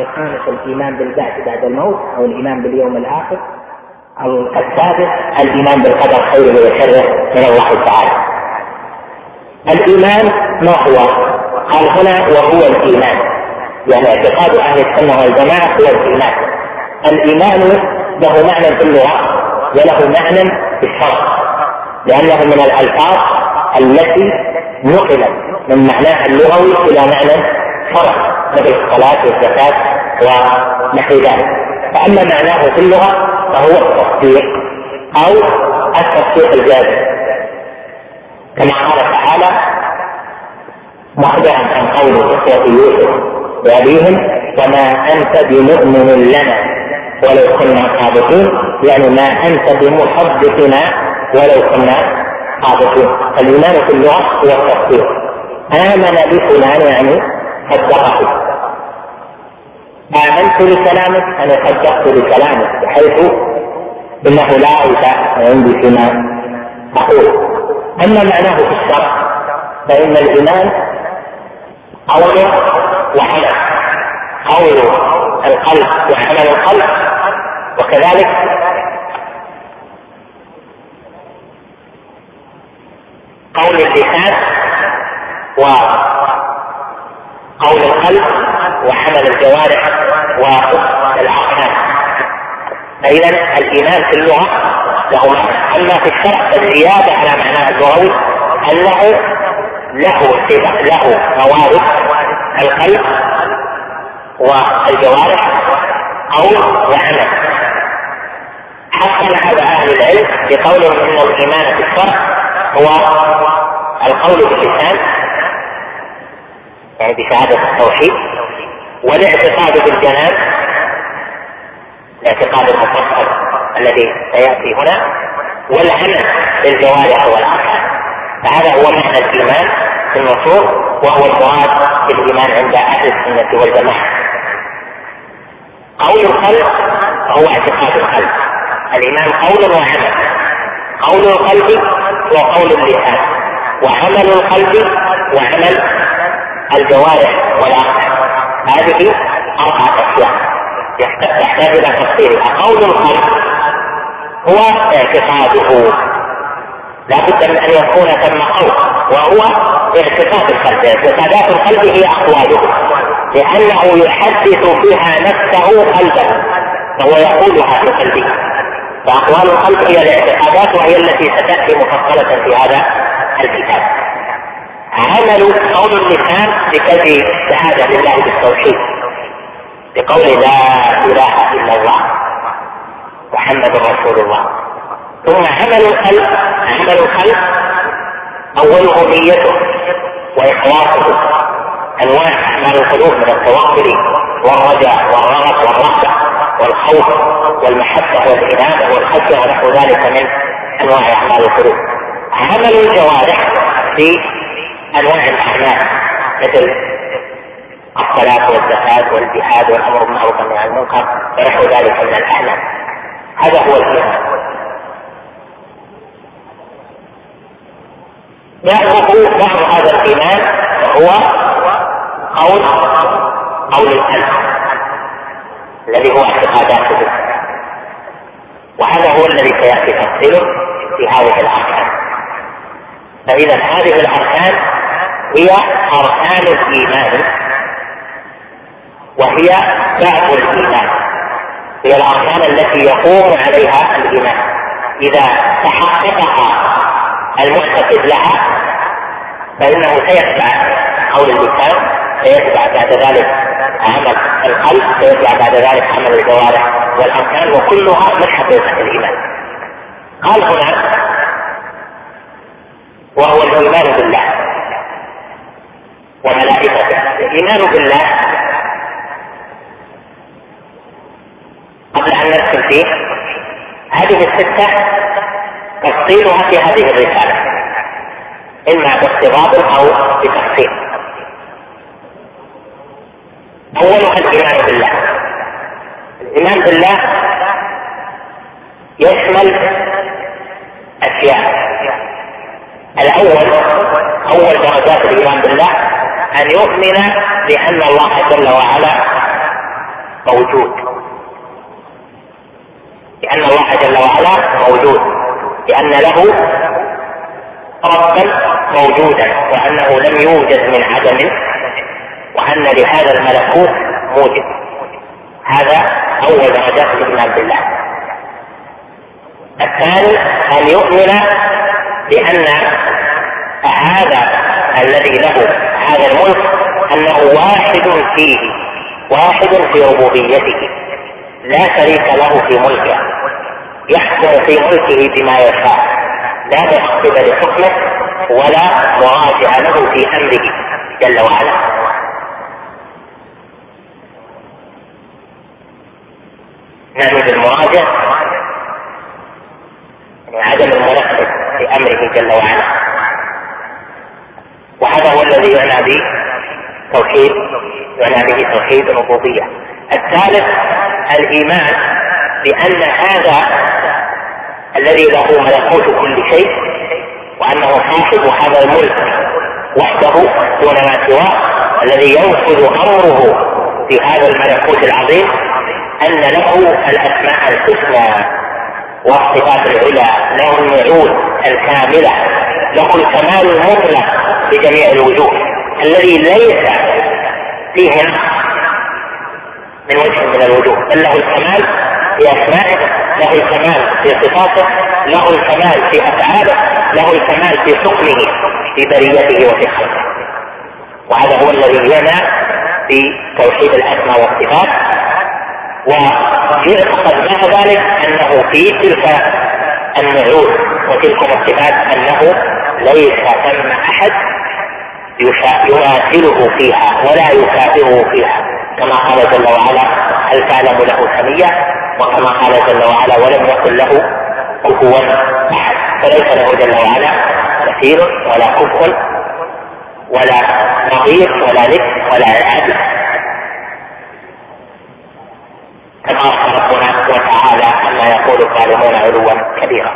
الخامس الإيمان بالبعث بعد الموت أو الإيمان باليوم الآخر أو السادس الإيمان بالقدر خيره وشره من الله تعالى. الإيمان ما هو؟ قال هنا وهو الإيمان. يعني اعتقاد أهل السنة والجماعة هو الإيمان. الإيمان له معنى في اللغة وله معنى في الشرع لأنه من الألفاظ التي نقلت من معناها اللغوي إلى معنى شرع مثل الصلاة والزكاة ونحو ذلك. فأما معناه في اللغة فهو التصديق أو التصديق الجازم. كما قال تعالى مخبرا عن قول إخوة يوسف وأبيهم وما أنت بمؤمن لنا ولو كنا صادقين. يعني ما أنت بمصدقنا ولو كنا صادقين. الإيمان في اللغة هو التصديق. آمن بفلان يعني صدقه آمنت بكلامك أنا صدقت بكلامك بحيث إنه لا عيب عندي فيما أقول. أما معناه في الشرع فإن الإيمان قول وعمل قول القلب وعمل القلب وكذلك قول اللسان وقول القلب وعمل الجوارح والاركان فإذا الإيمان في اللغة له معنى. أما في الشرع فالزيادة على معناه اللغوي أنه له له موارد القلب والجوارح قول وعمل حصل هذا أهل العلم بقولهم إن الإيمان في الشرع هو القول باللسان يعني بشهاده التوحيد والاعتقاد بالجنان الاعتقاد المفصل الذي سيأتي هنا والعمل بالجوارح والأركان. فهذا هو معنى الإيمان في النصوص وهو المراد بالإيمان عند أهل السنة والجماعة. قول القلب هو اعتقاد القلب الإيمان قول وعمل. قول القلب وقول اللسان. وعمل القلب وعمل الجوارح والاركان هذه أربعة أشياء. يحتاج إلى تفصيلها قول القلب هو اعتقاده. لا بد من أن يكون ثم قول وهو اعتقاد القلب. اعتقادات القلب هي أقواله لأنه يحدث فيها نفسه قلبا فهو يقولها في قلبه. فأقوال القلب هي الاعتقادات وهي التي ستأتي مفصلة في هذا الكتاب. عمل قول اللسان بكذب شهادة لله بالتوحيد بقول لا إله إلا الله محمد رسول الله. ثم عمل القلب عمل القلب أوله نيته وإخلاصه أنواع أعمال القلوب من التوكل والرجاء والرغب والرهبة والخوف والمحبة والإنابة والخشية ونحو ذلك من أنواع أعمال القلوب. عمل الجوارح في أنواع الأعمال مثل الصلاة والزكاة والجهاد والأمر بالمعروف والنهي عن المنكر ونحو ذلك من الأعمال. هذا هو الإيمان. يعرف بعض هذا الإيمان وهو قول قول القلب الذي هو اعتقاداته وهذا هو الذي سيأتي تفصيله في هذه الأركان. فإذا هذه الأركان هي أركان الإيمان. وهي بعض الإيمان. هي الأركان التي يقوم عليها الإيمان. إذا تحققها المعتقد لها فإنه سيتبع قول اللسان سيتبع بعد ذلك عمل القلب سيتبع بعد ذلك عمل الجوارح والأركان وكلها من حقيقة الإيمان. قال هنا وهو الإيمان بالله. وملائكته. الإيمان بالله. قبل أن ندخل فيه هذه الستة تفصيلها في هذه الرسالة. إما باقتضاب أو بتفصيل. أولها الإيمان بالله. الإيمان بالله يشمل أشياء. الأول أول درجات الإيمان بالله أن يؤمن بأن الله جل وعلا موجود. لأن الله جل وعلا موجود. لأن له ربا موجودا وأنه لم يوجد من عدم وأن لهذا الملكوت موجد. هذا أول درجات الإيمان بالله الثاني أن يؤمن بأن هذا الذي له هذا الملك أنه واحد فيه واحد في ربوبيته. لا شريك له في ملكه. يحكم في ملكه بما يشاء. لا مخطب لحكمه ولا مراجع له في أمره جل وعلا. نعني بالمراجع يعني عدم المنفذ في أمره جل وعلا. وهذا هو الذي يعنى به توحيد يعنى به توحيد الربوبية. الثالث الإيمان بأن هذا الذي له ملكوت كل شيء وأنه صاحب هذا الملك وحده دون ما سواه الذي ينفذ أمره في هذا الملكوت العظيم أن له الأسماء الحسنى والصفات العلى له النعوت الكاملة له الكمال المطلق بجميع الوجوه الذي ليس فيه نقص من وجه من الوجوه. بل له الكمال في أسمائه له الكمال في صفاته له الكمال في أفعاله له الكمال في حكمه في بريته وفي خلقه. وهذا هو الذي ينام في توحيد الأسماء والصفات. ويعتقد مع ذلك أنه في تلك النعوت وتلك الصفات أنه ليس ثم أحد يماثله فيها ولا يكافئه فيها. كما قال جل وعلا هل تعلم له سميا وكما قال جل وعلا ولم يكن له كفوا أحد. فليس له جل وعلا كثير ولا كفء ولا نظير ولا ند ولا عدل كما اخبر ربنا وتعالى عما يقول الظالمون علوا كبيرا.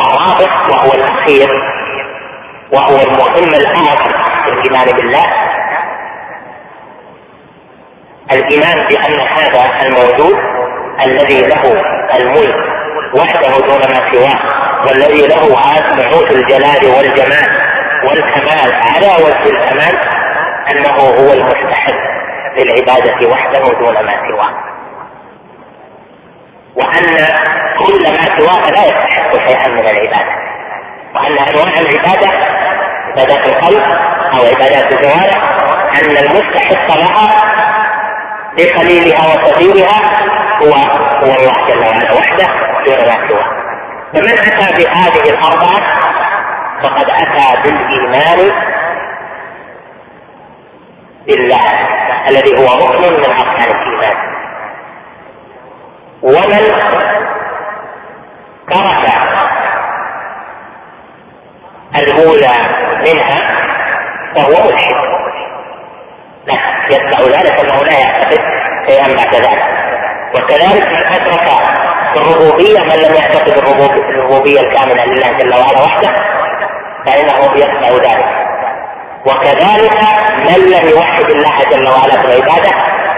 الرابع وهو الأخير وهو المهم الاعظم في الإيمان بالله. الإيمان بأن هذا الموجود الذي له الملك وحده دون ما سواه والذي له نعوت الجلال والجمال والكمال على وجه الكمال أنه هو المستحق للعبادة وحده دون ما سواه. وأن كل ما سواه لا يستحق شيئا من العبادة. وأن انواع العبادة عبادات القلب أو عبادات الجوارح أن المستحق لها لقليلها وكثيرها هو هو الله جل وعلا وحده دون ما سواه. فمن أتى بهذه الاربعه فقد أتى بالإيمان بالله الذي هو ركن من أركان الإيمان. ومن ترك الأولى منها فهو ملحد لا يتبع ذلك انه لا يعتقد شيئا بعد ذلك. وكذلك من أدرك الربوبية من لم يعتقد الربوبية الكاملة لله جل وعلا وحده فإنه يتبع ذلك. وكذلك من لم يوحد الله جل وعلا في العبادة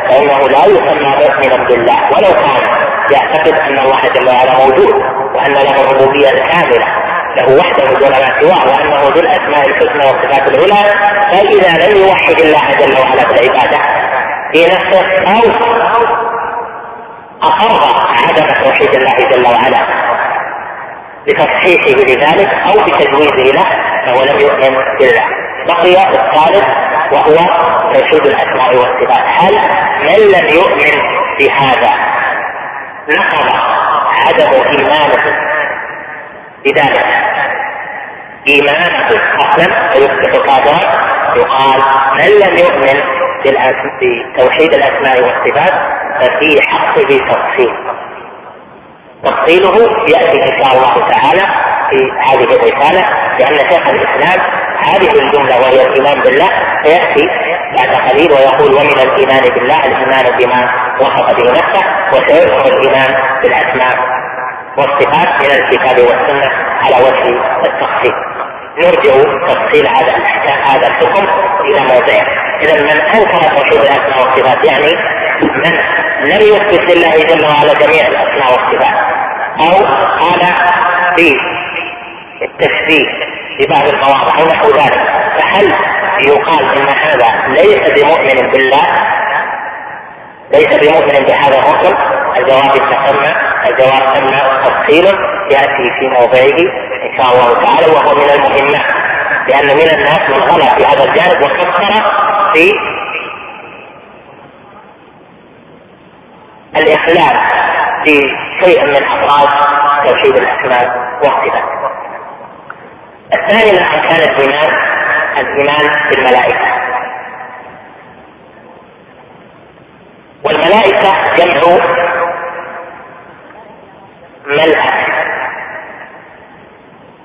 فإنه لا يسمى مؤمنا بالله ولو كان. يعتقد أن الله جل وعلا موجود وأن له الربوبية الكاملة له وحده دون ما سواه وأنه ذو الأسماء الحسنى والصفات العلى فإذا لم يوحد الله جل وعلا في العبادة في نفسه أو أقر عدم توحيد الله جل وعلا بتصحيحه لذلك أو بتجويزه له فهو لم يؤمن بالله بقي الثالث وهو توحيد الأسماء والصفات. هل من لم يؤمن بهذا؟ نقض عدم ايمانه بذلك إيمانه أصلا ويصبح كافرا يقال من لم يؤمن بتوحيد الأسماء والصفات ففي حقه تفصيل. تفصيله يأتي إن شاء الله تعالى في هذه الرسالة لأن شيخ الإسلام هذه الجملة وهي الإيمان بالله سيأتي بعد قليل ويقول ومن الإيمان بالله الإيمان بما وصف به نفسه وسيذكر الإيمان بالأسماء والصفات من الكتاب والسنة على وجه التخصيص نرجع تفصيل هذا الأحكام هذا الحكم إلى موضعه اذا من أنكر توحيد الأسماء والصفات يعني من لم يثبت لله جل وعلا جميع الأسماء والصفات أو قال في التشبيه في بعض المواضع أو نحو ذلك فهل يقال إن هذا ليس بمؤمن بالله ليس بمؤمن بهذا الركن الجواب تسمى الجواب تم تفصيل يأتي في موضعه إن شاء الله تعالى وهو من المهمات لأن من الناس من غلط في هذا الجانب وفكر في الاخلال في شيء من أفراد توحيد الاسماء والصفات. الثاني من أركان الإيمان الإيمان بالملائكة. والملائكة جمع ملأ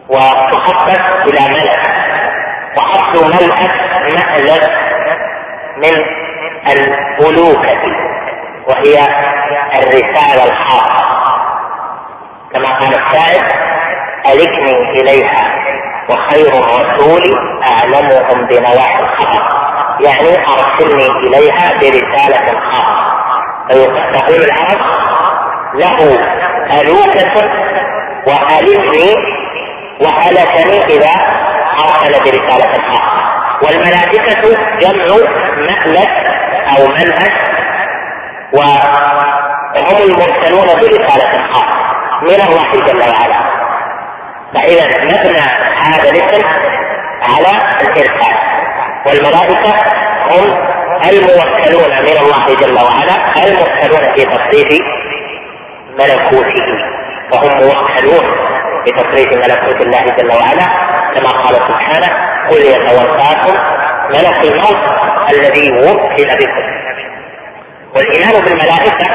وتخفف إلى ملأ. وأصل ملأ مألف من الألوكة وهي الرسالة الخاصة. كما قال الشاعر ألكني إليها. وخير الرسول أعلمهم بنواحي الخطر يعني أرسلني إليها برسالة خاصة فيقول العرب له ألوكة وألكني وألكني إذا أرسل برسالة خاصة والملائكة جمع مألك أو منهج وهم المرسلون برسالة خاصة من الله جل وعلا. فإذا مبنى هذا الاسم على الإرسال والملائكة هم الموكلون من الله جل وعلا الموكلون في تصريف ملكوته. وهم موكلون بتصريف ملكوت الله جل وعلا كما قال سبحانه قل يتوفاكم ملك الموت الذي وكل بكم. والإيمان بالملائكة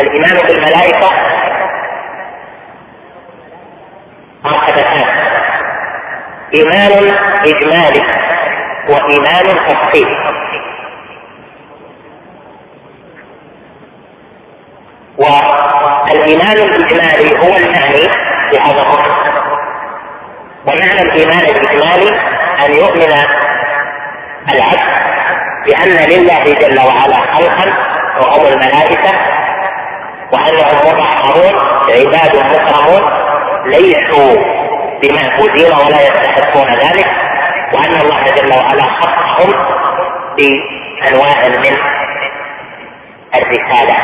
الايمان بالملائكه مرتبتان إيمان إجمالي وإيمان تفصيلي والإيمان الإجمالي هو المعني بهذا الركن ومعنى الإيمان الإجمالي أن يؤمن العبد بأن لله جل وعلا خلقا وهم الملائكة وانهم مطهرون عباد مكرمون ليسوا بمعبودين ولا يستحقون ذلك وأن الله جل وعلا خصهم بأنواع من الرسالة.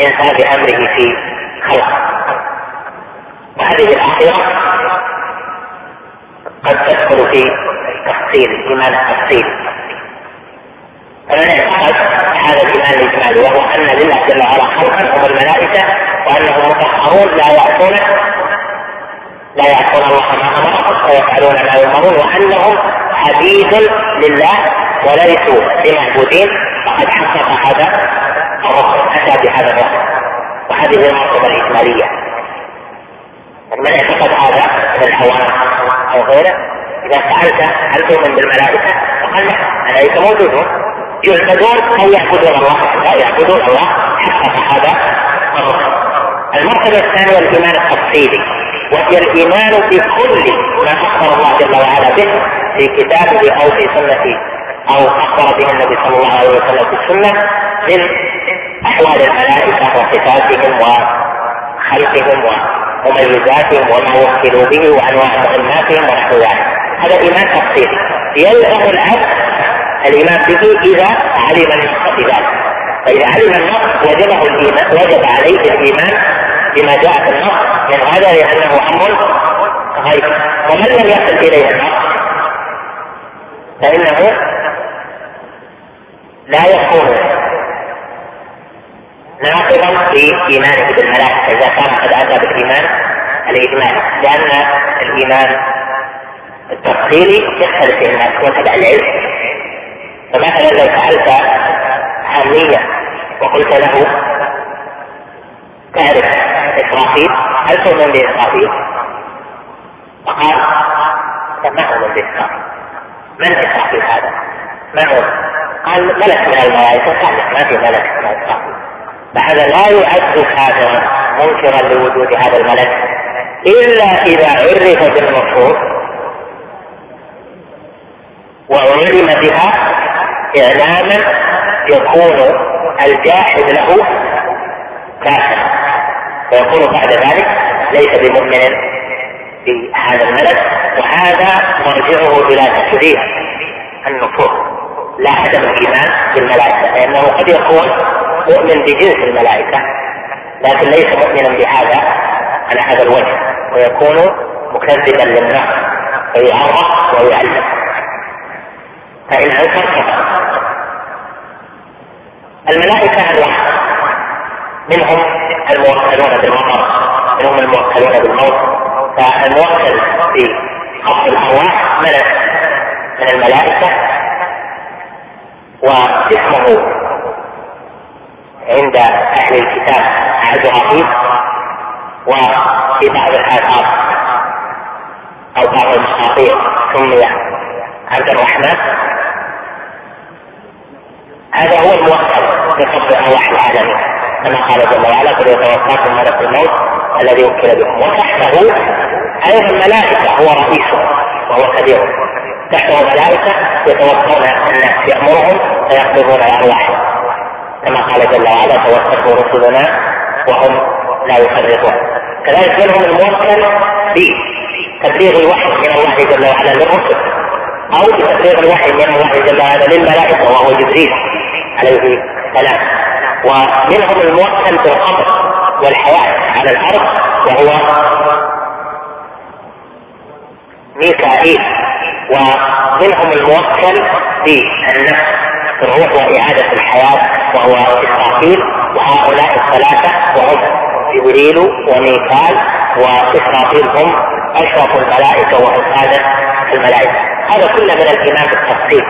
إنفاذ أمره في خلقه وهذه الأخيرة قد تدخل في تفصيل الإيمان التفصيلي اعتقد هذا الإيمان الإجمالي وهو أن لله جل وعلا خلقا هم الملائكة وأنهم مطهرون لا يعصون لا يعصون الله ما أمرهم ويفعلون ما يؤمرون وأنهم عبيد لله وليسوا بمعبودين فقد حقق هذا الرسل اتى بهذا الرسل وهذه المرتبه الاجماليه من اعتقد هذا من العوام أو غيره اذا سالت هل تؤمن بالملائكه؟ فقال لا الملائكه موجودون يعبدون أو يعبدون الله لا يعبدون الله حقق هذا الرسل المرتبة الثانية الإيمان التفصيلي وهي الإيمان بكل ما أخبر الله جل وعلا به في كتابه أو في سنه أو أخبر به النبي صلى الله عليه وسلم في السنة من أحوال الملائكة وصفاتهم وخلقهم ومميزاتهم وما وكلوا به وأنواع مهماتهم ونحو ذلك. هذا إيمان تفصيلي. يلزم العبد الإيمان به إذا علم النص بذلك فإذا علم النص وجبه الإيمان وجب عليه الإيمان بما جاء في النص. من هذا لأنه أمر غيب. ومن لم يصل إليه النص فإنه لا يكون ناقضا في إيمانه بالملائكه إذا كان قد أتى بالإيمان الاجمالي لأن الإيمان التفصيلي يختلف في الناس هو تبع العلم. فمثلا لو سالت عامية وقلت له تعرف إسرافيل هل تؤمن بإسرافيل؟ فقال ما أؤمن بإسرافيل من إسرافيل هذا؟ ما هو؟ قال ملك من الملائكة صالح ما في ملك من إسرافيل فهذا لا يعد كافرا منكرا لوجود هذا الملك إلا إذا عرف بالنصوص وعلم بها إعلاما يكون الجاحد له كافرا فيكون بعد ذلك ليس بمؤمن بهذا الملك وهذا مرجعه إلى تكذيب النصوص لا عدم الإيمان بالملائكة لأنه قد يكون مؤمن بجنس الملائكة لكن ليس مؤمنا بهذا على هذا الوجه ويكون مكذبا للنص فيعرف ويعلم. فإن أنكر كفر الملائكة أنواع منهم الموكلون بالمطر منهم الموكلون بالموت. فالموكل في خط الأرواح ملك من الملائكة واسمه عند أهل الكتاب عزرائيل وفي بعض الآثار أو بعض المساطير سمي عبد الرحمن. هذا هو الموكل بقبض أرواح العالمين. كما قال جل وعلا قل يتوفاكم ملك الموت الذي وكل بكم وتحته أيضا الملائكة هو رئيسه وهو كبيره تحته ملائكة يتوفون الناس يأمرهم فيقبضون أرواحهم كما قال جل وعلا توفته رسلنا وهم لا يفرطون. كذلك منهم الموكل بتبليغ الوحي من الله جل وعلا للرسل. أو بتبليغ الوحي من الله جل وعلا للملائكة وهو جبريل عليه السلام. ومنهم الموكل بالقبر والحياة على الأرض وهو ميكائيل. ومنهم الموكل بالنفس الروح وإعادة الحياة وهو إسرافيل. وهؤلاء الثلاثة وهم جبريل وميكال وإسرافيل هم أشرف الملائكة وأسعد الملائكة. هذا كله من الإيمان بالتفصيل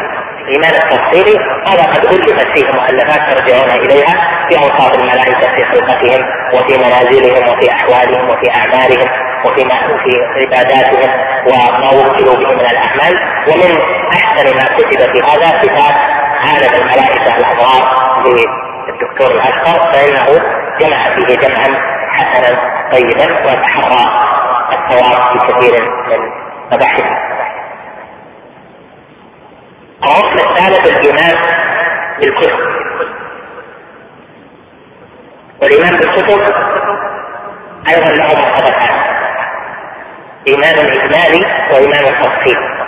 الإيمان التفصيلي هذا قد ألفت فيه مؤلفات ترجعون إليها في أوصاف الملائكة في خلقتهم وفي منازلهم وفي أحوالهم وفي أعمالهم وفي في عباداتهم وما وكلوا به من الأعمال. ومن أحسن ما كتب في هذا كتاب عالم الملائكة الأبرار للدكتور الأشقر فإنه جمع فيه جمعا حسنا طيبا وتحرى الثواب في كثير من مباحثه. الركن الثالث الايمان بالكتب. والإيمان بالكتب أيضا له مرتبتان إيمان اجمالي وإيمان تفصيلي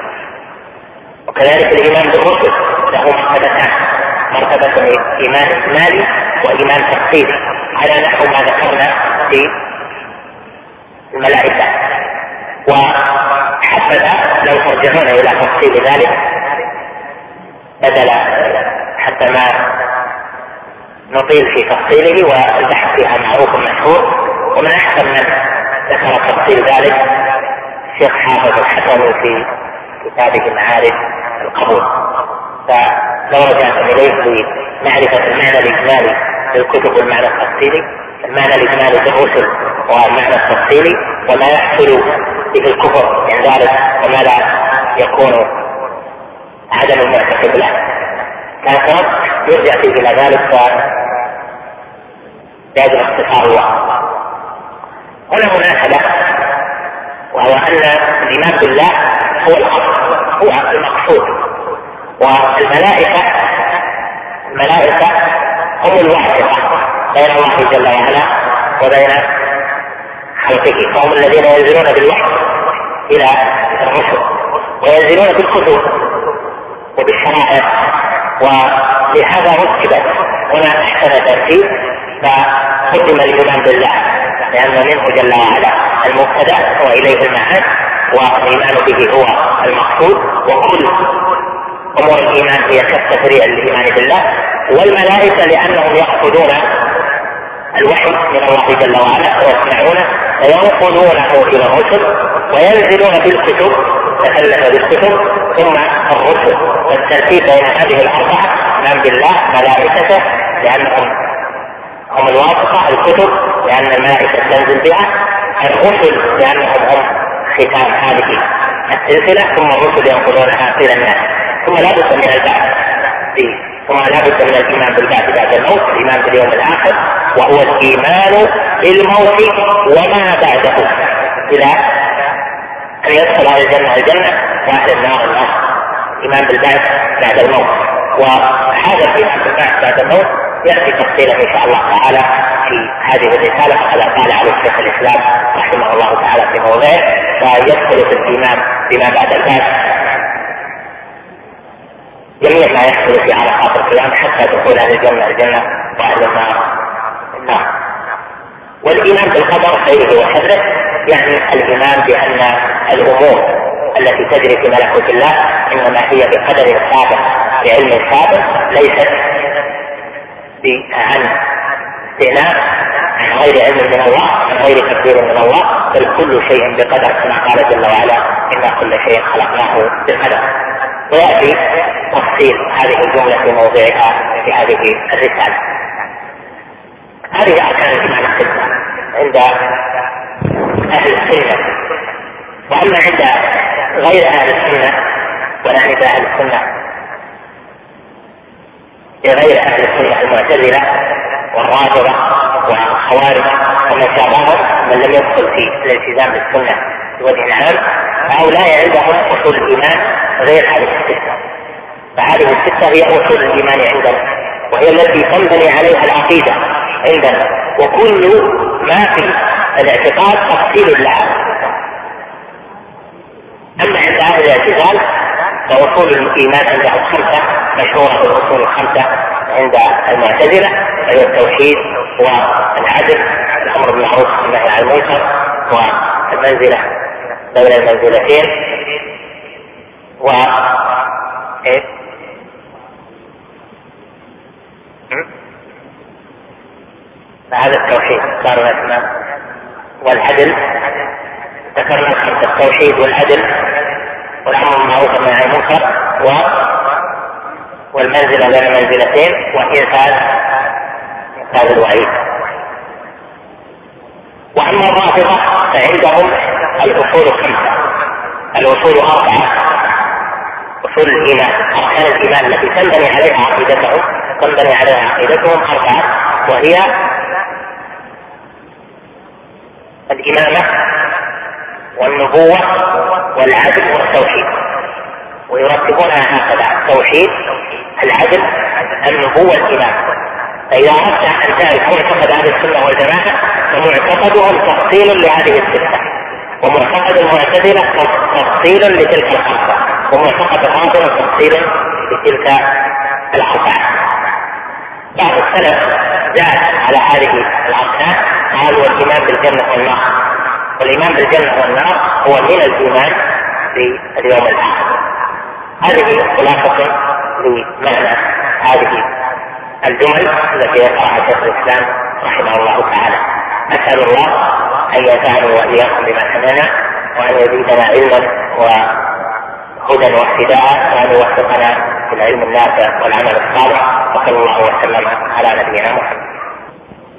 وكذلك الإيمان بالرسل له مرتبتان. مرتبة إيمان إجمالي وإيمان تفصيلي على نحو ما ذكرنا في الملائكة. وحبذا لو ترجعون إلى تفصيل ذلك بدل حتى ما نطيل في تفصيله والبحث فيها معروف مشهور ومن أحسن من ذكر تفصيل ذلك الشيخ حافظ الحسني في كتابه معارف القبول. فلو رجعتم اليه لمعرفه المعنى الاجمالي للكتب والمعنى التفصيلي. المعنى الاجمالي للرسل والمعنى التفصيلي. وما يحصل به الكفر من ذلك. وما لا يكون عدم المعتقد له لكن يرجع فيه إلى ذلك فيجب اختصار الوقت هنا مناسبة وهو أن الإيمان بالله هو الأصل هو المقصود. والملائكة الملائكة هم الوحدة بين الله جل وعلا وبين خلقه. فهم الذين ينزلون بالوحي إلى الرسل وينزلون بالكتب. وبالشرائع ولهذا رتبت هنا أحسن ترتيب فقدم الايمان بالله لأن منه جل وعلا المبتدأ واليه المعاد والإيمان به هو المقصود وكل أمور الإيمان هي كالتفريع للإيمان بالله والملائكة لأنهم يأخذون الوحي من الله جل وعلا ويسمعونه فينقلونه إلى الرسل وينزلون بالكتب تكلف بالكتب ثم الرسل والترتيب بين هذه الأربعة من بالله ملائكته لأنهم هم الواثقة الكتب لأن الملائكة تنزل بها الرسل لأنهم هم ختام هذه السلسلة ثم الرسل ينقلونها إلى الناس. ثم لا بد من البعث في وما لا بد من الإيمان بالبعث بعد الموت الإيمان باليوم الآخر وهو الإيمان بالموت وما بعده. إلى أن يدخل أهل الجنة الجنة واهل النار النار الايمان بالبعث بعد الموت. وهذا الايمان بالبعث بعد الموت يأتي تفصيلا إن شاء الله تعالى في هذه الرسالة كما قال عليه الشيخ الإسلام رحمه الله تعالى في موضعه فيدخل في الإيمان بما بعد البعث. جميع ما يحصل في عرفات القيام حتى دخول أهل الجنة الجنة وأهل النار. النار والإيمان بالقدر خيره وشره. يعني الإيمان بأن الأمور التي تجري في ملكوت الله إنما هي بقدر سابق بعلم سابق ليست عن استئناف عن غير علم من الله عن غير تقدير من الله بل كل شيء بقدر كما قال جل وعلا إن كل شيء خلقناه بقدر. ويأتي تفصيل هذه الجملة في موضعها في هذه الرسالة. هذه أركان الإيمان السته عند أهل السنة وأما عند غير أهل السنة ولا عند أهل السنة لغير أهل السنة المعتزلة والرافضة والخوارج ومن شابههم من لم يدخل في الالتزام بالسنة بوجه عام هؤلاء عندهم أصول الإيمان غير هذه السته فهذه الستة هي أصول الإيمان عندنا وهي التي تنبني عليها العقيدة عندنا وكل ما في الاعتقاد تفصيل لها. أما عند أهل الاعتزال فاصول الايمان عندهم خمسه مشهورة الاصول الخمسة عند المعتزلة وهي التوحيد والعدل الأمر بالمعروف والنهي عن المنكر والمنزلة بين المنزلتين. و إيه؟ فهذا التوحيد. صار الاسماء والعدل ذكرنا الخمسه التوحيد والعدل والأمر بالمعروف والنهي عن المنكر و والمنزلة بين المنزلتين وإنفاذ إنفاذ الوعيد. وأما الرافضة فعندهم الأصول خمسه الأصول أربعة. أصول الإيمان. أركان الإيمان التي تنبني عليها عقيدتهم تنبني عليها عقيدتهم أربعة وهي الإمامة والنبوة والعدل والتوحيد. ويرتبونها هكذا التوحيد العدل النبوة الإمام فإذا أردت أن تعرف معتقد أهل السنة والجماعة فمعتقدهم تفصيل لهذه الستة ومعتقد المعتزلة تفصيل لتلك الخمسة ومعتقد الرافضة تفصيل لتلك الأربعة بعض السلف زاد على هذه الأركان قال والإيمان بالجنة والنار. والإيمان بالجنة والنار هو من الإيمان باليوم الآخر. هذه خلاصة لمعنى هذه الجمل التي ذكرها شيخ الإسلام رحمه الله تعالى. أسأل الله أن ينفعني وإياكم بما سمعنا وأن يزيدنا علما وهدى واهتداء وأن يوفقنا في العلم النافع والعمل الصالح. وصلى الله وسلم على نبينا محمد.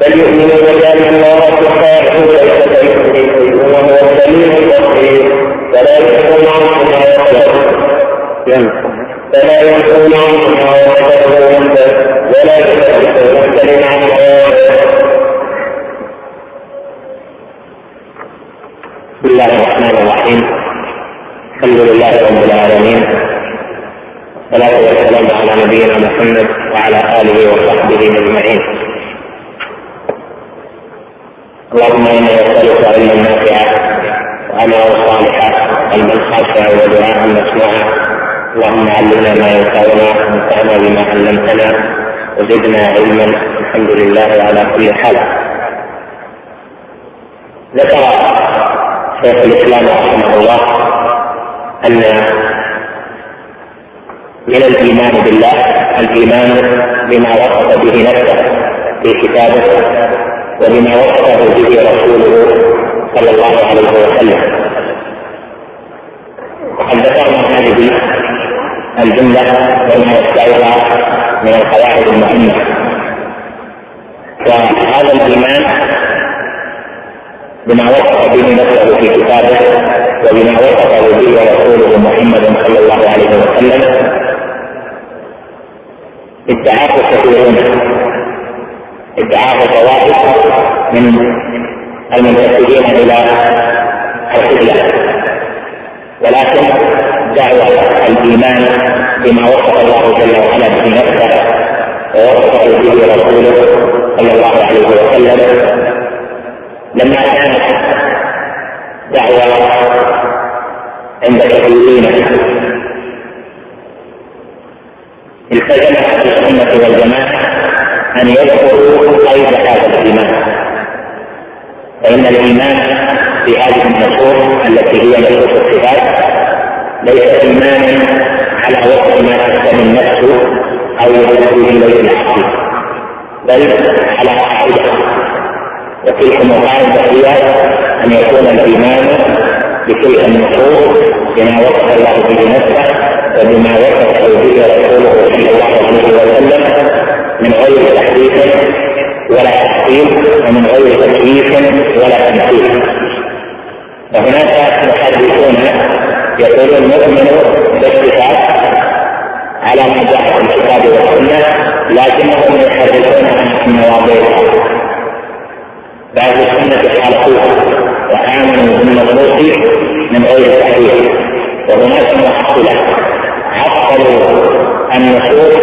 بل يؤمنون بان الله سبحانه ليس كمثله وهو السميع البصير. فلا يكون عنه ما فلا يكون عنها ولا ولا يتكلم عنها بسم الله الرحمن الرحيم. الحمد لله رب العالمين. والصلاة والسلام على نبينا محمد وعلى آله وصحبه أجمعين. اللهم إنا نسألك علما نافعا وعملا صالحا قلبا خاشعا ودعاء مسموعا. اللهم علمنا ما ينفعنا وانفعنا بما علمتنا وزدنا علما. الحمد لله على كل حال. ذكر شيخ الإسلام رحمه الله أن من الإيمان بالله الإيمان بما وصف به نفسه في كتابه. وبما وصفه به رسوله صلى الله عليه وسلم. وقد ذكرنا هذه الجملة وما يستعيرها من القواعد المهمة. وهذا الإيمان بما وصف به نفسه في كتابه وبما وصفه به رسوله محمد صلى الله عليه وسلم ادعاه كثيرون ادعاه طوائف من المنتسبين إلى القبله ولكن دعوة الإيمان بما وصف الله جل وعلا به نفسه ووصفه به رسوله صلى الله عليه وسلم لما كانت دعوة عند كثيرين التزم أهل السنة والجماعة. أن يذكروا قيد هذا الإيمان. فإن الإيمان في هذه النصوص التي هي نصوص الصفات ليس ايمانا على وفق ما تحتمل النفس أو يدرك اليه الحقيقة بل على قاعدة. وتلك القاعده هي أن يكون الإيمان بتلك النصوص بما وصف الله به نفسه وبما وصف به رسوله صلى الله عليه وسلم من غير تحديث ولا تحقيق ومن غير تكييف ولا تمثيل وهناك محدثون يقولون نؤمن بالصفات على ما جاء في الكتاب والسنة لكنهم يحدثون عن المواضيع بعض السنة خالفوها وآمنوا بالنصوص من غير تحديث. وهناك محصله عطلوا النصوص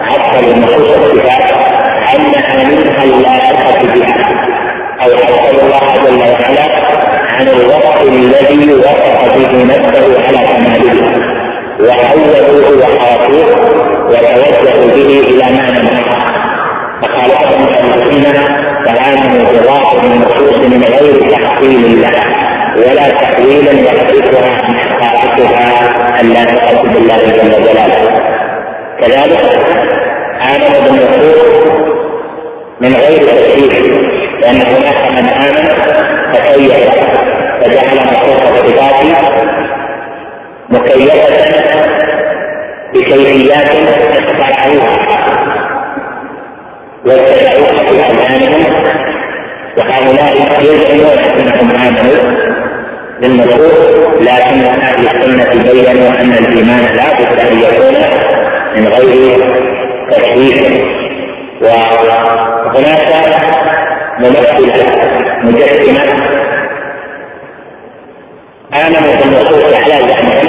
عطلوا النصوص الصفات عنها منها اللائقة بها. أو عطلوا الله جل وعلا عن الوصف الذي وصف به نفسه على كماله وحولوه وحرفوه وتوجهوا به إلى معنى آخر فخالفهم المسلمين فآمنوا بظاهر النصوص من غير تحصيل لها ولا تحويلا يحدثها عن حقائقها لا تقصد بالله جل كذلك آمن بالنصوص من غير تكليف لأن هناك من آمن فكيف فجعل نصوص الصفات مكيفة بكيفيات اخترعوها واتبعوها في أذهانهم وهؤلاء يزعمون أنهم آمنوا بالنصوص لكن أهل السنة بينوا أن الإيمان لا بد أن يكون. من غير تشويش وهناك ممثلة مجسمة. امنوا بالنصوص على زعمهم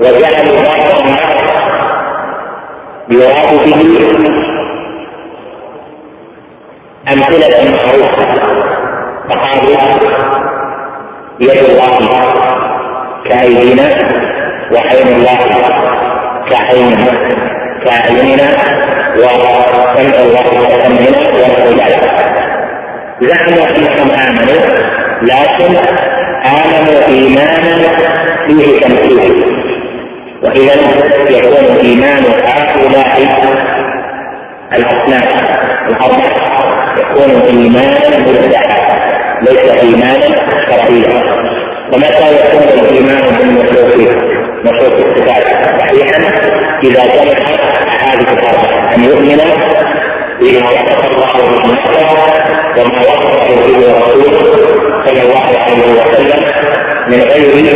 وجعلوا بعضهم يراد به أمثلة معروفة. فقالوا يد الله كأيدينا وعين الله كعيننا كأعيننا وسمع الله كسمعنا ونحو ذلك زعموا انهم آمنوا لكن آمنوا إيمانا فيه تمثيل. وإذا يكون ايمان هؤلاء الأصناف الاربعه يكون ايمانا مدعى ليس إيمانا شرعيا. ومتى يكون الإيمان بالنصوص نصوص صحيحا إذا جمع هذه الاربعه ان يؤمن بما وصف الله به نفسه وما وصف به رسوله صلى الله عليه وسلم من غير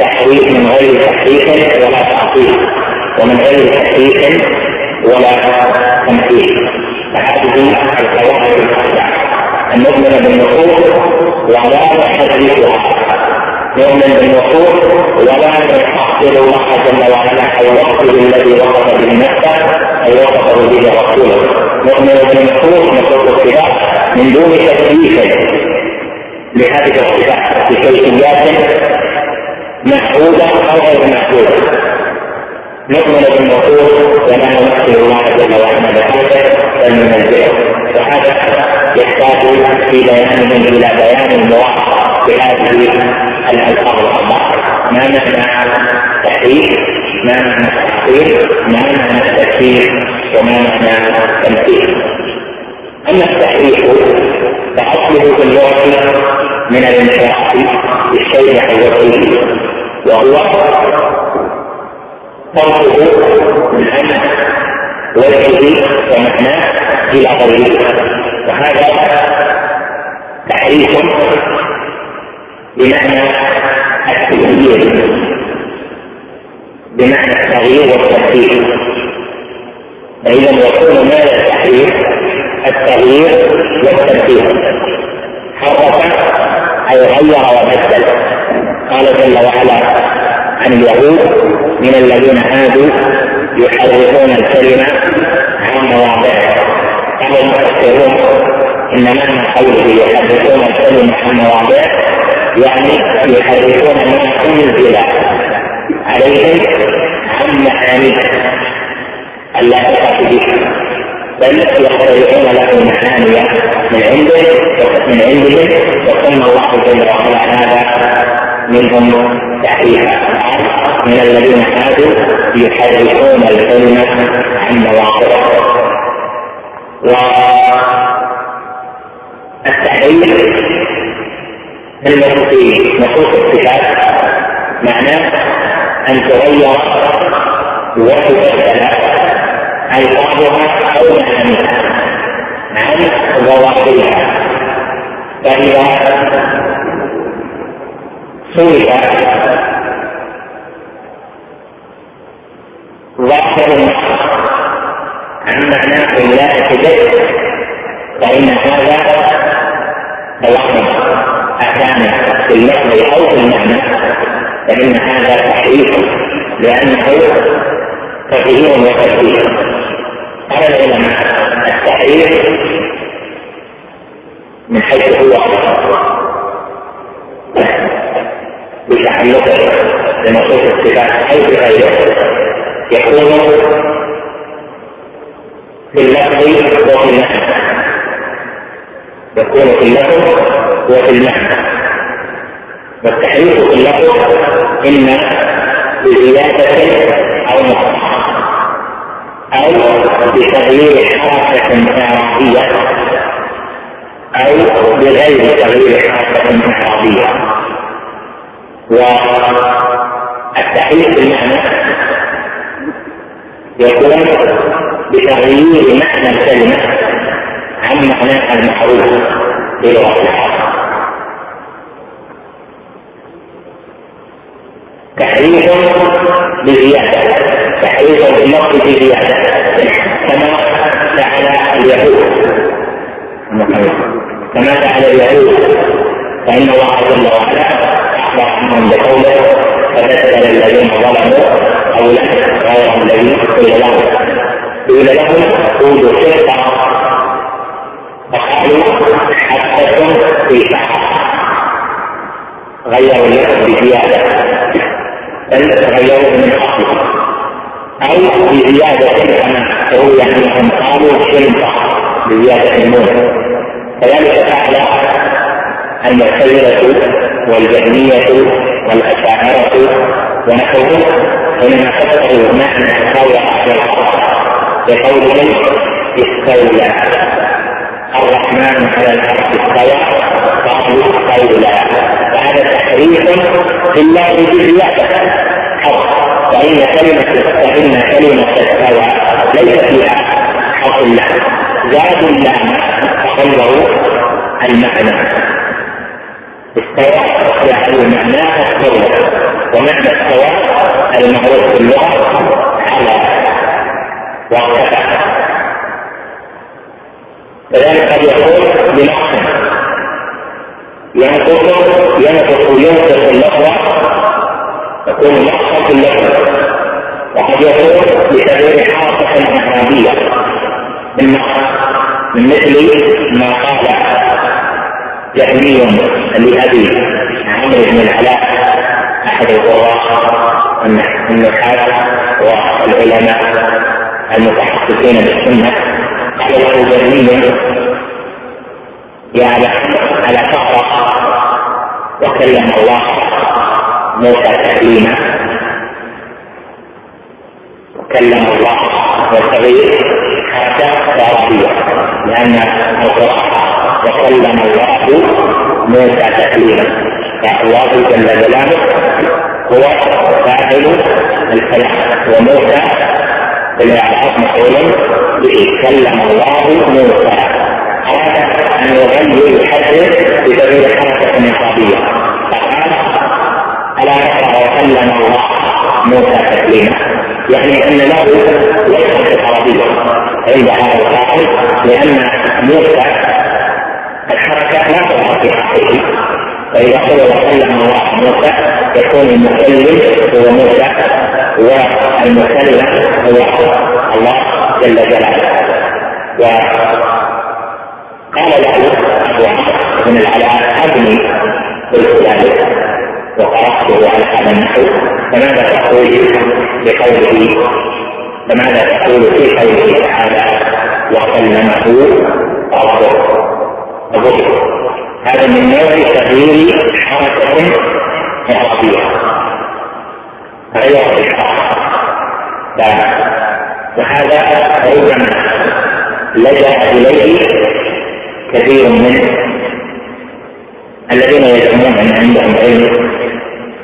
تحريف من غير تحريف ولا تعطيل ومن غير تحريف ولا تمثيل. فهذه القواعد الاربعه ان نؤمن بالنصوص ولا نحرفها نؤمن بالنصوص ولا نحصل الله جل وعلا أو وصفه الذي وصف به نفسه أو وصفه به رسوله. نؤمن بالنصوص نصوص الصفات من دون تكليف لهذه الصفات بكيفيات محدوده أو غير محدوده نؤمن بالنصوص ولا نمثل الله جل وعلا بخلقه بل ننزله. وهذا يحتاج في بيانهم إلى بيان الموافقه بهذه الالفاظ الاربعه ما معنى تحريف ما معنى تحقيق ما معنى التكفير وما معنى التمثيل اما التحريف فاصله في اللغة من الانحراف بالشيء عن وجهه وهو صرفه من وجهه ومعناه إلى غيره وهذا تحريف بمعنى التغيير. بمعنى التغيير والتبديل فإذا يكون ماذا التحريف التغيير والتبديل حرف أي غير وبدل قال جل وعلا عن اليهود من الذين هادوا يحرفون الكلمة عن مواضعه قال المفسرون إن معنى قوله يحرفون الكلمة عن مواضعه يعني يحرفون ما انزل عليهم عن معانيه اللائقة به بل يخترعون لهم معاني من عنده من عندهم وسمى الله جل وعلا هذا. منهم تحريفا من الذين هادوا يحرفون الكلمة عن مواضعه والتحريف في نصوص الصفات معناه ان تغير وتبدل الفاظها أو معانيها عن ظواهرها فاذا صرف ظاهر عن معناه لا به فإن هذا توهم أكان في اللفظ أو في المعنى. فإن هذا تحريف لأنه تغيير وتبديل قال العلماء التحريف من حيث هو. بتعلقه بنصوص الصفات أو بغيره يكون في اللفظ وفي المعنى. يكون في اللفظ وفي المعنى والتحريف في اللفظ إما بزيادة أو نقص. أو بتغيير حركة إعرابية أو بغير تغيير حركة إعرابية والتحريف بالمعنى يكون بتغيير معنى الكلمة. عن معناها المعروف بلغة تحريف بزيادة تحريف بالنص بزيادة. كما فعل اليهود. كما فعل اليهود. فإن الله جل وعلا أخبر عنهم بقوله فبدل الذين ظلموا قولا غير الذي قيل لهم. قيل لهم قولوا شرطا فقالوا حدثوا في بحث غيروا اللفظ بزيادة بل غيروا من اصله أو بزيادة كما روي عنهم قالوا شرطة بزيادة النون كذلك فعل المعتزلة والجهمية والأشاعرة ونحوهم حينما كتبوا معنى قول أهل الحق بقولهم استولى. الرحمن على العرش استوى قالوا استولى فهذا تحريف في الله بزيادة. حرف فإن كلمة فإن كلمة استوى ليس فيها حرف الله زادوا اللام فغيروا المعنى. استوى يعني معناه استوى ومعنى استوى المعروف في اللغة على وارتفع كذلك قد يكون بنقص ينقص ينقص ينقص اللفظ يكون نقصا في اللفظ. وقد يكون بتغيير حركة إعرابية بالنقص من مثل ما قال جهمي لأبي عمرو بن العلاء أحد القراء النحاة والعلماء المتحققين بالسنة. برميل يعلم على فقرة وكلم الله موسى تكليما. وكلم الله والتغيير حتى عربية لأن القراءة وكلم الله موسى تكليما فالله جل جلاله هو فاعل الكلام وموسى بالاعراب مفعول به كلم الله موسى. اراد أن يغير الحد بتغيير حركة اعرابيه فقال ألا ترى وكلم الله موسى تكليما؟ يعني أن له وجهه عربيه عند هذا القائل لأن موسى الحركة لا تظهر في حقه فإذا قيل وكلم الله موسى يكون المكلم هو موسى والمكلم هو الله جل جلاله. وقال له أبو عمرو بن العلاء أبني قلت ذلك وقرأته على هذا النحو فماذا تقول بقوله؟ فماذا تقول في قوله تعالى وكلمه ربه ربه هذا من نوع تغيير حركة إعرابية غير الإشارة وهذا ربما لجأ إليه كثير من الذين يزعمون أن عندهم علم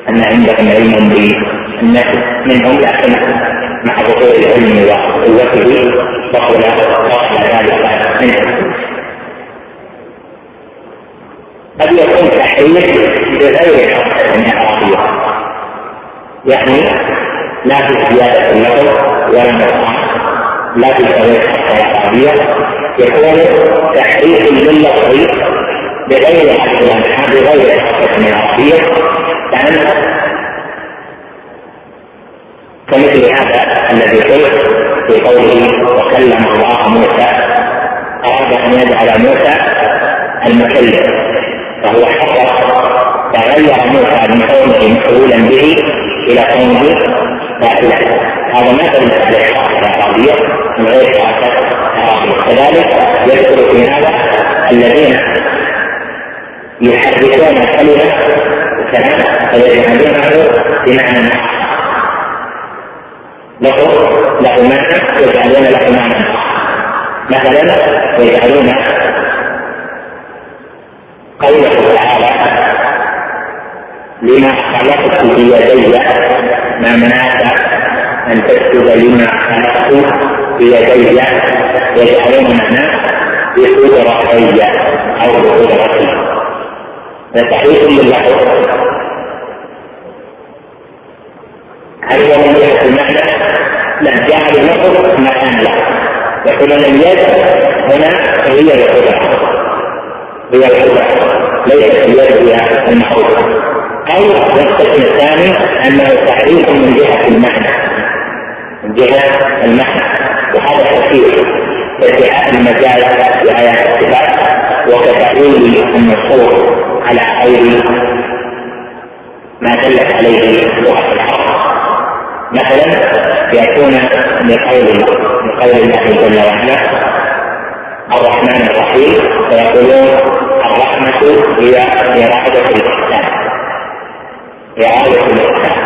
أن عندهم علم بالنفس منهم لكن مع ظهور العلم وقوته بطل بطل ذلك منهم قد يكون تحريف بغير حركة إعرابية يعني لا في زيادة اللفظ ولا نقصان لا في تغيير حركة إعرابية يكون تحريف لللفظ بغير حركة بغير حركة إعرابية كان كمثل هذا الذي قلت في قوله وكلم الله موسى أراد أن يجعل موسى المكلم. فهو حرك تغير موسى من كونه مفعولا به إلى كونه فاعلا هذا على الحركة العربية من غير عربية كذلك يذكر في هذا الذين يحركون الكلمة كلام فيجعلونه بمعنى له له معنى ويجعلون له معنى. مثلا يجعلون قوله تعالى لما خلقت بيدي ما منعك أن تكتب لما خلقت بيدي يجعلون معناه بقدرتي أو بقدرتي. فتحريف للفظ هل هو من جهة المعنى؟ لا جعل اللفظ مكان له. يقول اليد هنا هي القدرة. هي القدرة ليست اليد هي المحروفة أو القسم الثاني أنه تحريف من جهة المعنى من جهة المعنى. وهذا تفسير ادعاء المجال في آيات الصفات وكتأويل النصوص على غير ما دلت عليه لغة العرب. مثلا يأتون بقول بقول الله جل وعلا الرحمن الرحيم. فيقولون الرحمة هي إرادة الإحسان. إرادة الإحسان.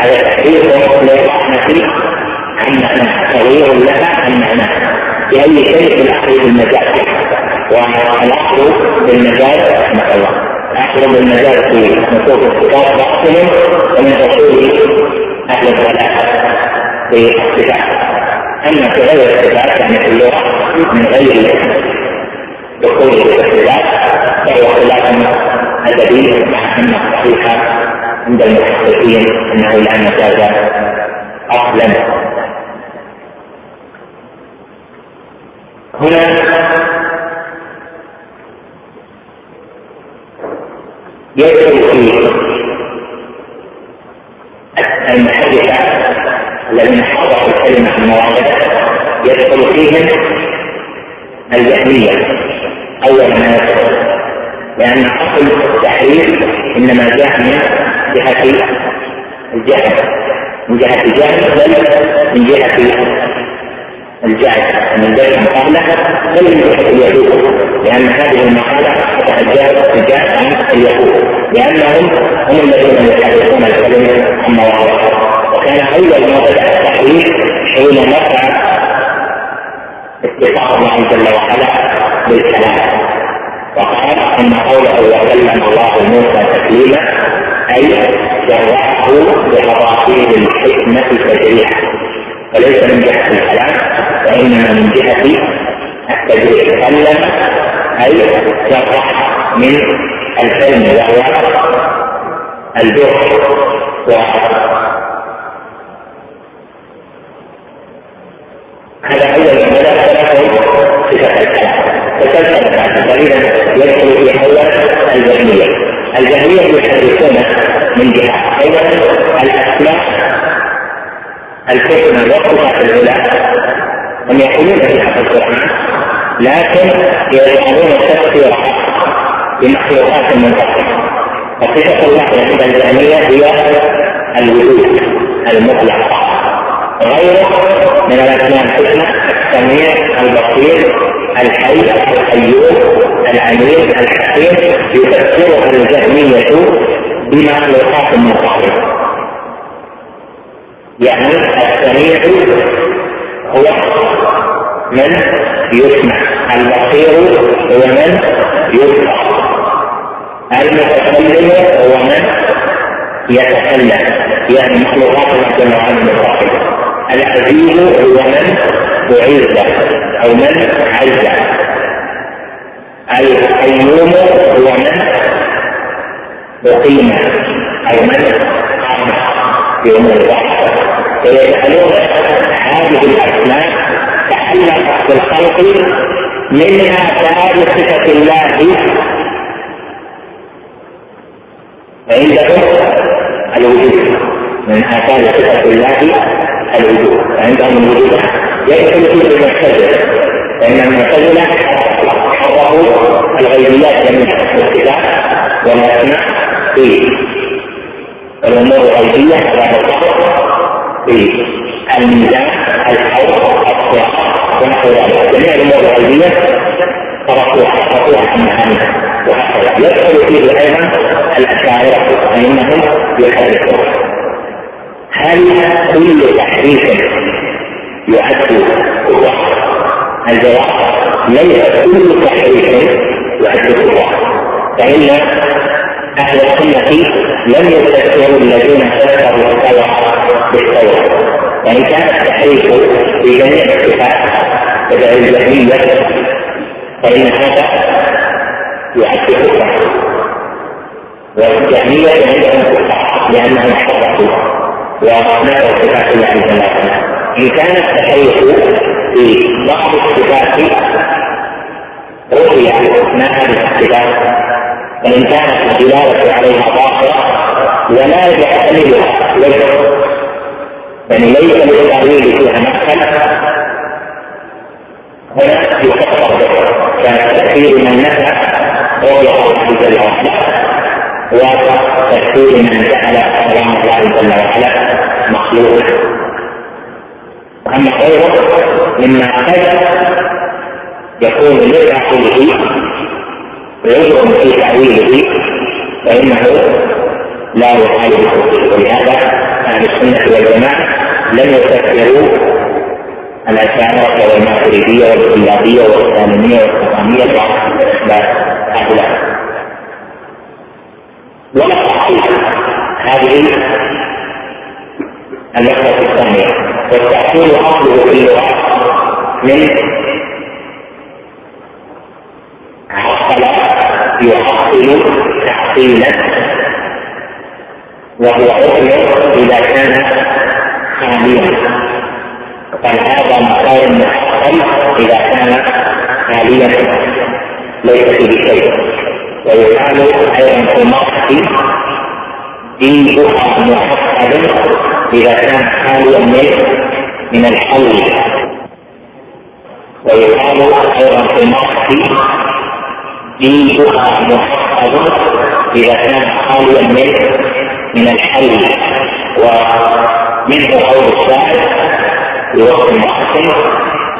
هذا تحريف للرحمة عن معناها تغيير لها عن معناها بأي شيء في الأصل المجاز والاصل بالمجاز رحمة الله. الاصل بالمجاز في نصوص الصفات باطل ومن أصول أهل الضلال في الصفات اما في غير الصفات يعني في اللغة من غير دخول الصفات فهو خلاف أدبي مع أن الصحيح عند المحققين أنه لا مجاز أصلا هنا يدخل في المحدثة الذين حضروا الكلمة في المواضع يدخل فيهم الجهمية أول ما يدخل لأن أصل التحريف إنما جاء من جهة الجهل من جهة الجهل بل من جهة الجهل من ذلك مقالة بل من جهة اليهود. لأن هذه المقالة تتجاوز تجاه عن اليهود. لأنهم هم الذين يحرفون الكلمة عن مواضعها وكان أول ما بدأ التحريف حين نفع اتفاق الله جل وعلا بالكلام. وقال أن قوله وكلم الله موسى تكليما اي جرعه بمراحيل الحكمة تجريحا وليس من جهة الكلام وإنما من جهة التجريح. كلم أي جرح من العلم وهو البر هذا أول ما ثلاثة صفة الكلام وتلك دليلا يدخل في أول الجهمية الجهمية يحدثون من جهة. أولا الأسماء الحكمة والصفات العلى هم يقولون حق القرآن لكن يجعلون التفسير بمخلوقات منفصلة وصفة الله عند الجهمية هي الوجود المطلق. غيره من الأسماء الحسنى السميع البصير الحي القيوم العليم الحكيم يفسره الجهمية بمخلوقات مختلفة يعني السميع هو من يسمع البصير هو من يسمع المتكلم هو من يتكلم. يعني مخلوقات الله عز العزيز هو من أعز أو من عز القيوم هو من أقيم أو من قام في أمور الوحدة. فيجعلون هذه الأسماء تعلقت بالخلق منها ثابت صفة الله. عندهم الوجود من آثار صفة الله الوجود عندهم الوجود يدخل فيه المعتزلة فإن المعتزلة حرفوا الغيبيات جميعا الصفات والأسماء في الأمور الغيبية على الصبر في الميزان الحوض الصراط ونحو ذلك جميع الأمور الغيبية تركوها تركوها عن معانيها وهكذا يدخل فيه أيضا الأشاعرة فإنهم يحرفون هل كل تحريف يعد كفر؟ الجواب ليس كل تحريف يعد كفر فإن أهل السنة لم يفسروا الذين فسروا الثورة بالثورة وإن كان التحريف في جميع الصفات كدعي الجهمية فإن هذا يعد كفرا والجهمية عندهم لأنهم حرفوا وأسماء وصفات الله وعلا إن كان التحريف في بعض الصفات رؤيا ما هذه الصفات وإن كانت الدلالة عليها ظاهرة ولا يحتملها وجه يعني ليس للتأويل فيها مدخل. هنا يكفر به كتكفير من نفى رؤيا الله جل وعلا وتكفير من جعل كلام الله جل وعلا مخلوقا وأما غيره مما قد يكون لعقله ويجرم في تأويله فإنه لا يخالف ولهذا أهل السنة والجماعة لم يفسروا الأشاعرة والماتريدية والكلابية والإسلامية والحكامية وأسباب هؤلاء ولا تحقيق هذه النقطة الثانية. والتحصيل أصله في اللغة من حصل يحصل تحصيلا وهو حكم إذا كان خاليا. قال هذا مقام محصل إذا كان خاليا ليس فيه شيء. ويقال أيضا في النص دينها محفظ إذا كان خاليا من الحول ويقال أيضا في النص دينها محفظ إذا كان خاليا من من الحل. ومنه قول الشاعر في وقت محسن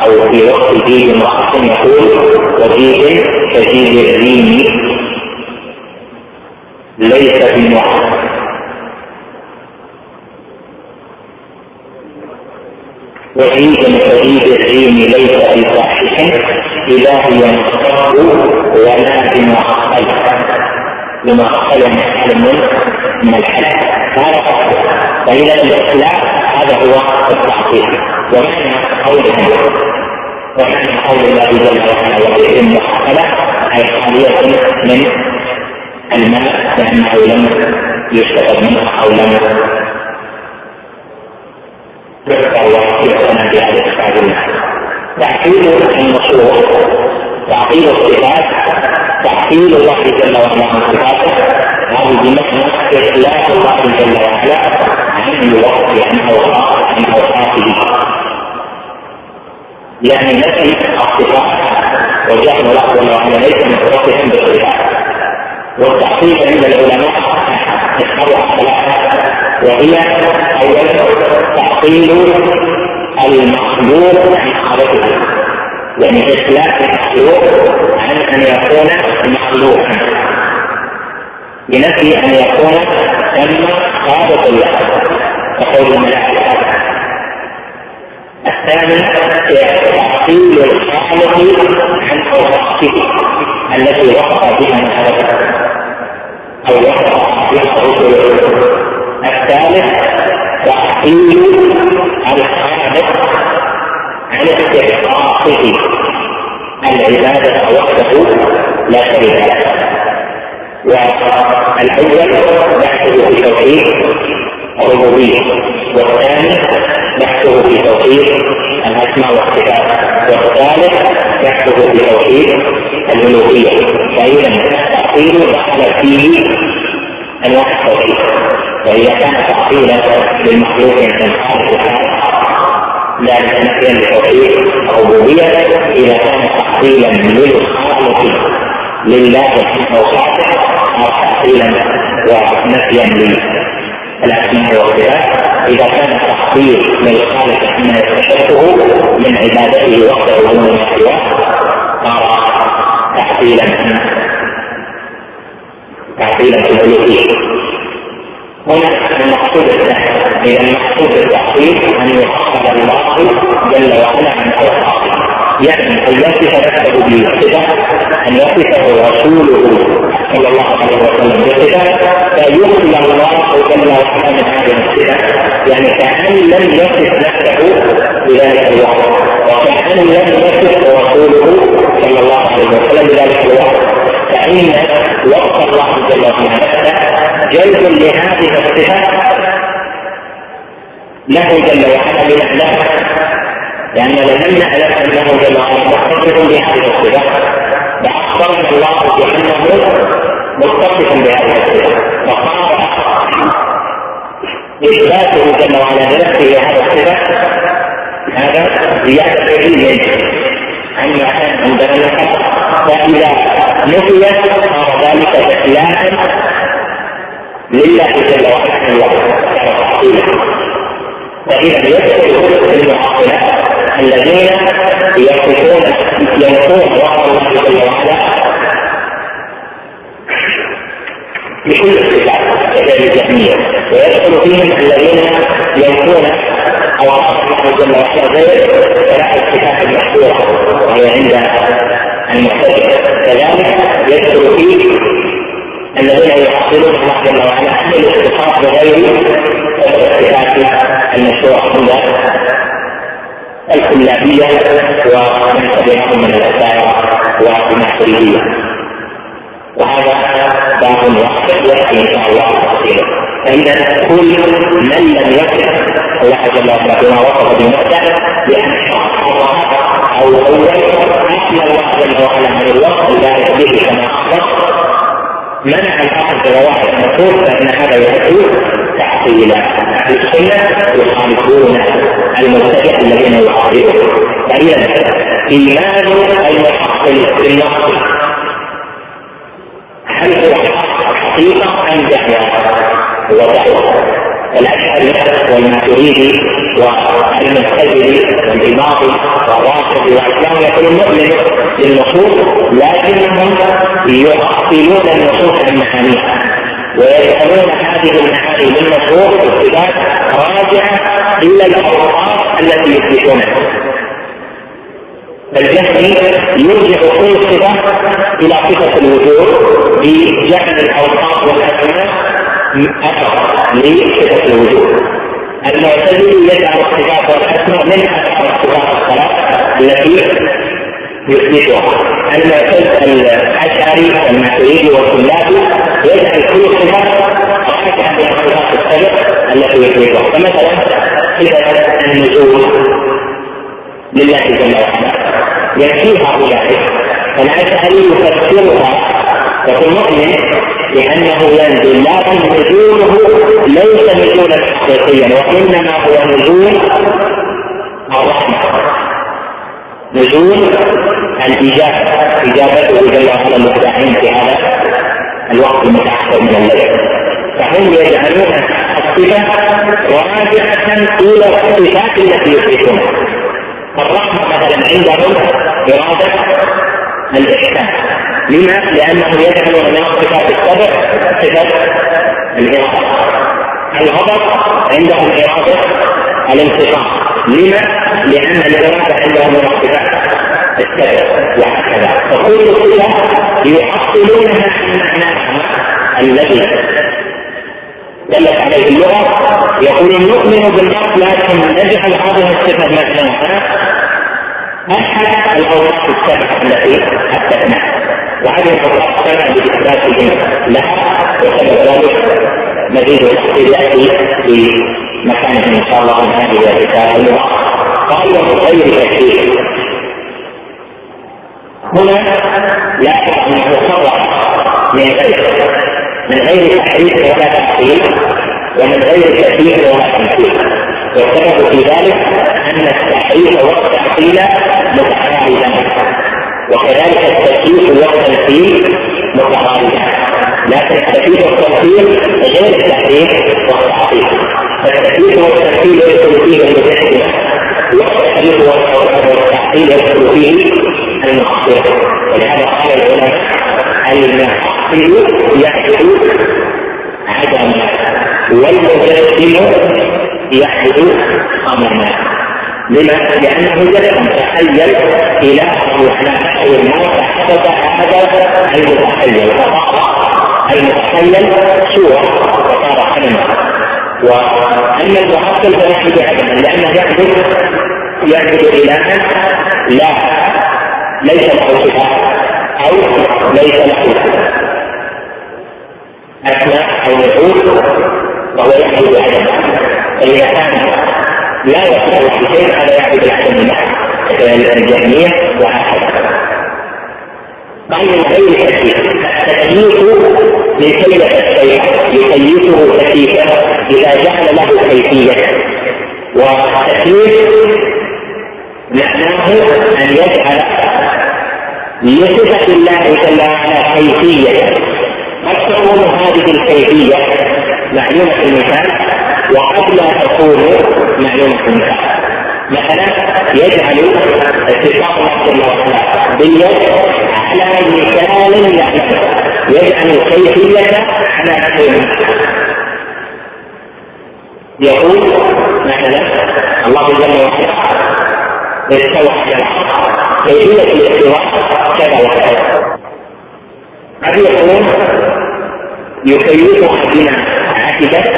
أو في وقت جيد محسن يقول وجيد كجيد الريم ليس بمحرم وعيد شديد الريم ليس بصحيح إلهي ينصب ولا بمعقل. بمعقل حال من من الحلال. هذا قصده فإذا الإخلاء هذا هو التعطيل ومعنى قوله ومعنى قول الله جل وعلا وبئر محقلة أي خالية من الماء لأنه لم يستفد منه لم يذكر الله في بهذا الصفات تعطيل النصوص تعطيل الصفات تعطيل الله جل وعلا عن صفاته. هذه بمعنى إخلاص الله جل وعلا عن الوصف عن أوصاف عن أوصافه يعني نفي الصفات وجعل الله جل وعلا ليس متصفا بالصفات. والتعطيل عند العلماء يذكرها ثلاثة وهي أولا تعطيل المخلوق عن حالته يعني إخلاف المخلوق عن أن يكون مخلوقا. بنفي أن يكون ثم خالق له كقول الملائكة. الثاني تعطيل الخالق عن اوصافه التي وقع بها نفسه بها رسله الثالث تعطيل الخالق عن استحقاقه العبادة وحده لا شريك له. والأول بحثه في توحيد الربوبية. والثاني بحثه في توحيد الأسماء والصفات. والثالث بحثه في توحيد الالوهيه فاذا التعطيل دخل فيه انواع التوحيد وإذا كان تعطيلا للمخلوق من خالق لا نفيا لتوحيد الربوبية إذا كان تعطيلا للخالق لله في اوصافه أو تعطيلا ونفيا للأسماء والصفات إذا كان التحقيق للخالق مما يستشرفه من عبادته وحده دون سواه صار تحصيلا في الالوهيه هنا المقصود الثاني إذا المقصود بالتحقيق أن يحصل الله جل وعلا عن اوصافه يعني أن يصف نفسه بالصفة أن يصفه رسوله صلى الله عليه وسلم بصفه فيخلى الله جل وعلا من هذه الصفة. يعني كأن لم يصف نفسه بذلك الوقت وكأن لم يصف رسوله صلى الله عليه وسلم بذلك الوقت. وقت الله جل وعلا. جلب لهذه الصفة له جل وعلا بمعناه لأننا لم نعلم أنه جل وعلا متصف بهذه الصفة فأخبرنا الله بأنه متصف بهذه الصفة وقال إثباته جل وعلا لنفسه هذا الصفة هذا زيادة علم. عما كان عندنا الخلق فإذا نفيت صار ذلك إخلاقا لله جل وعلا فإذا يدخل في المعطلة الذين يصفون ينفون وعد الله جل وعلا بكل الصفات كذلك الجهمية ويدخل فيهم الذين ينفون أو الله جل وعلا غير ثلاث الصفات المحظوره وهي عند المعتزله كذلك يدخل فيه الذين يحصلون الله جل وعلا عن الاتصاف بغير الصفات المشروعه عند الكلابية ومن تبعهم من الاشاعره والمحرميه وهذا باب واحد يأتي إن شاء الله تفصيله فاذا كل من لم يصف الله جل وعلا بما وصف بنفسه بأن أو اول اثنى الله جل وعلا من الوصف البارك به كما اخبر منع الآخر بواحد نقول فان هذا يؤدي تعطيلا أهل السنة يخالفون المبتدع الذين يعارضون فاذا ايمان المحصل بالنص هل هو حقيقة أم دعوة؟ هو دعوة الأشعري والماتريدي والمعتزلي والإماطي والرافض والإسلام يقولون نؤمن بالنصوص لكنهم يعطلون النصوص عن معانيها ويجعلون هذه المعاني للنصوص والصفات راجعة إلى الأوصاف التي يثبتونها. الجهمي يرجع كل صفة إلى صفة الوجود بجعل الأوصاف والأسماء أثر لصفة الوجود. المعتزلي يجعل الصفات من أثر الصفات الثلاث التي يثبتها. الأشعري والماتريدي والكلابي يجعل كل صفة أحد من الصفات السبع التي يثبتها. فمثلا صفة النزول لله جل وعلا يكفيها اولئك فالأشعري يفسرها يقول مؤمن لأنه ينزل لكن نزوله ليس نزولا حقيقيا وإنما هو نزول الرحمة. نزول الإجابة. إجابته جل وعلا المدعين في هذا الوقت المتأخر من الليل. فهم يجعلون الصفة راجعة إلى الصفات التي يثبتونها فالرحمة مثلا عندهم إرادة الإحسان. لما؟ لأنه يجعل من الصفات السبع صفة الإرادة. الغضب عندهم إرادة الانتصار. لما؟ لأن الإرادة عندهم الصفات السبع وهكذا. فكل صفة يحصلونها في معناها الذي دلت عليه اللغة. يقول نؤمن بالنص لكن نجعل هذه الصفة مكانها أحد الأوراق السبعة التي أثبتناها الأوراق السبعة بإثباتهم لها وسبب ذلك مزيد التفصيل يأتي في مكانه إن شاء الله من هذه الرسالة. اللغة قال غير تكليف هنا لا أنه صرح من غير من غير تحريف ولا تحقيق ومن غير تكليف ولا تمثيل. والسبب في ذلك أن التحريف والتحقيل متعارضان. وكذلك التكليف والتمثيل متعارضان لكن التكليف والتمثيل غير التحريف والتحقيق فالتكليف والتمثيل يدخل فيه المجسمه والتحريف والتحقيق يدخل فيه المعصيه ولهذا قال العلماء المعقل يحدث عدما والمجسم يحدث أمما. لما؟ لأنه جسم تخيل إلهه على ما حدث هذا المتخيل. المتخيل صورة وصار حلما وأما المعقل فيحدث عدما لأنه يحدث يعبد إلها لا. ليس له صفات أو ليس له أسماء أو نعوت وهو يعبد العدم فإذا كان لا يصلح بشيء هذا يعبد العدم الجهمية وهكذا من غير تكييف التكييف لكلمة الشيء يكيفه تكييفا إذا جعل له كيفية. والتكييف معناه أن يجعل لصفة الله جل وعلا كيفية. قد تكون هذه الكيفية؟ معلومة المثال وقد لا تكون معلومة المثال مثلا يجعل اتفاق الله جل وعلا باليد على مثال يعرفه يجعل الكيفية على كيفية يقول مثلا الله جل وعلا استوى على كيفية الاستواء كذا وكذا. قد يكون يكيفها بما عكست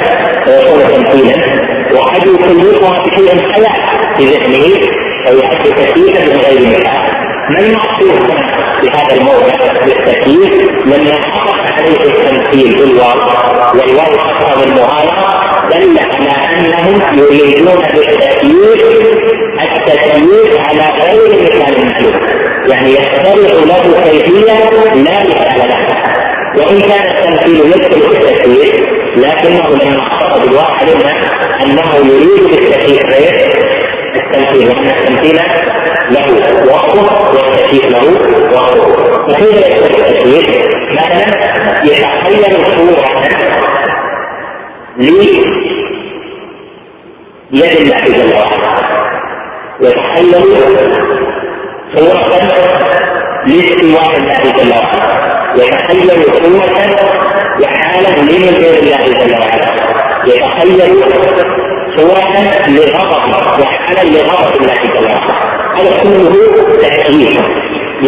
فيكون تمثيلا؟ وقد يكيفها بشيء خيال في ذهنه فيؤدي تكييفا من غير مثال ما المقصود بهذا الموضع بالتكييف لما حقق عليه التمثيل بالواو والواو حقق بالمغالطه دل على أنهم يريدون بالتكييف التكييف على غير مثال المخلوق يعني يخترع له كيفية لا مثال لها. وإن كان التمثيل يدخل في التكييف لكنه لما بالواو علمنا أنه يريد بالتكييف غير التمثيل وان التمثيل له وقته والتكييف له وقته. وكيف يكون التكييف؟ مثلا يتخيل صورة ليد الله جل وعلا يتخيل صورة لاستواء الله جل وعلا يتخيل صورة وحالة لمن غير الله جل وعلا يتخيل صورة لغضب وحالة لغضب الله جل وعلا هذا كله تأكيد.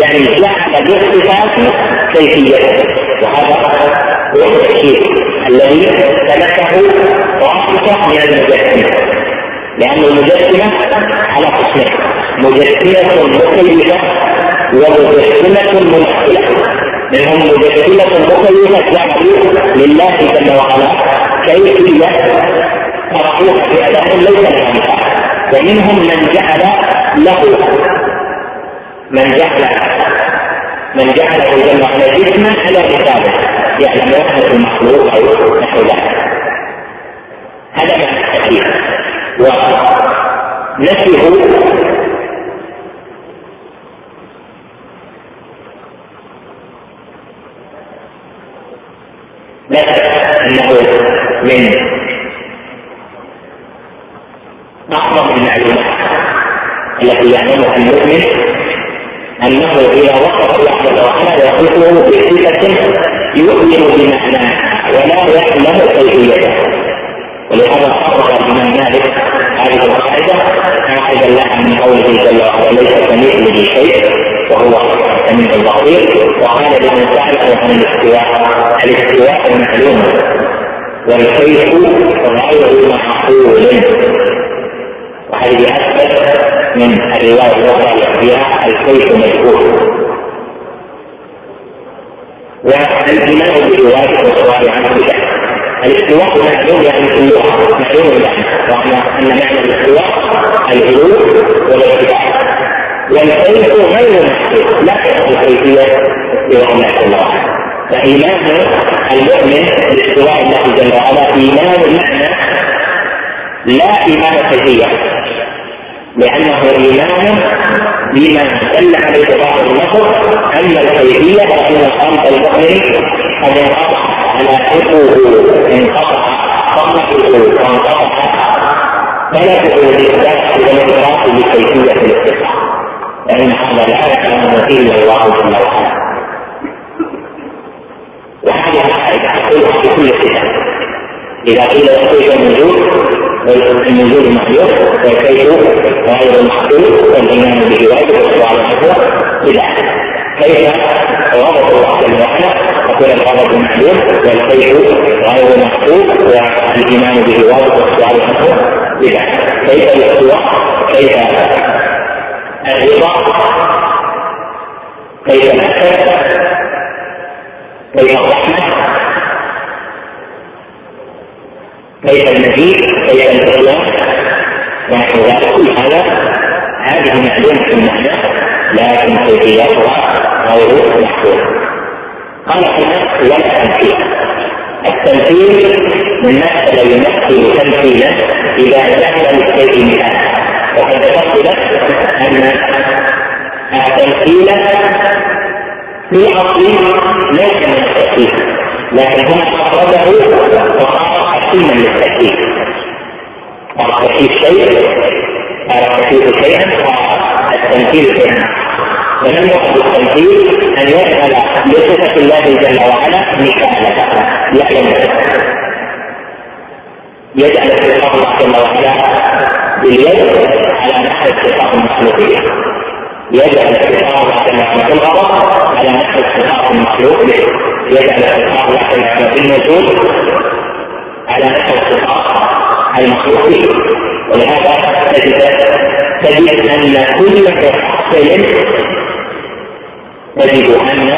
يعني جعل بالصفات كيفية. وهذا هو التأكيد الذي سلكه طائفة من المجسمة. لأن المجسمة على قسمين. مجسمة مكيفة ومجسمة ممثلة منهم مجسمة مكيفة جعلوا لله جل وعلا. كيفية مرفوعة أداء ليس لها مثال ومنهم من جعل له. من جعل. من جعله جل وعلا جسما على حسابه يعلم وحدة المخلوق أو نحو ذلك. هذا معنى التكليف ونفيه لا انه من اعظم المعلومات التي يعلمها المؤمن أنه إذا وصف جل وعلا يصفه بصفة يؤمن بمعناه ولا يعلم كيفيته. ولهذا قرر الإمام مالك هذه القاعدة قاعدة لها من قوله جل وعلا ليس كمثله شيء وهو السميع البصير. وقال لمن سأله عن الاستواء الاستواء معلوم. والكيف غير معقول وهذه اثبت من الرواية الأخرى فيها الكيف مجهول والايمان بروايه السؤال عنه بدعه الاستواء معلوم يعني في اللغة معلوم يعني. وأن أن معنى الاستواء العلو والارتفاع والكيف غير محدود لا تعرف كيفيه استواء الله فإيمان المؤمن باستواء الله جل وعلا إيمان معنى لا إيمان كيفيه لأنه إيمان بما دل عليه بعض النصر أن الكيفية فإن قلب المؤمن قد انقطع على حقه انقطع طمعه وانقطع طلبه للذات والإدراك بكيفية الاستقامة فإن هذا لا يعلمه إلا الله جل وعلا. وهذه القاعدة أقولها في كل كتاب إذا قيل كيف النزول النزول محدود والكيف غير محدود والإيمان به واجب والسؤال عنه بدعه كيف غضب الله جل وعلا؟ يكون الغضب معلوم والكيف غير محدود والإيمان به واجب والسؤال عنه بدعه كيف الاستواء كيف الرضا؟ كيف الحسد كيف الرحمة كيف المجيء كيف الإسلام ونحو ذلك. كل هذا هذه معلومة المعنى لكن كيفيتها غير محدودة قال هنا ولا تمثيل التمثيل من مثل يمثل تمثيلا إذا جعل للشيء مثالا وقد ذكرت لك أن التمثيل في أصل ليس من التمثيل لكن هنا أخرجه وقال تحسينا للتأكيد التأكيد. شيء التأكيد شيئا والتمثيل شيئا ومن وقت التمثيل أن يجعل لصفة الله جل وعلا مثالا يعلم يجعل صفات الله جل وعلا باليد على نحو صفات المخلوقية. يجعل صفات الله جل وعلا بالغضب صفات المخلوق يجعل صفات الله جل وعلا بالنزول على نفس الصفات المخلوقين ولهذا تجد تجد ان كل محصل تجد ان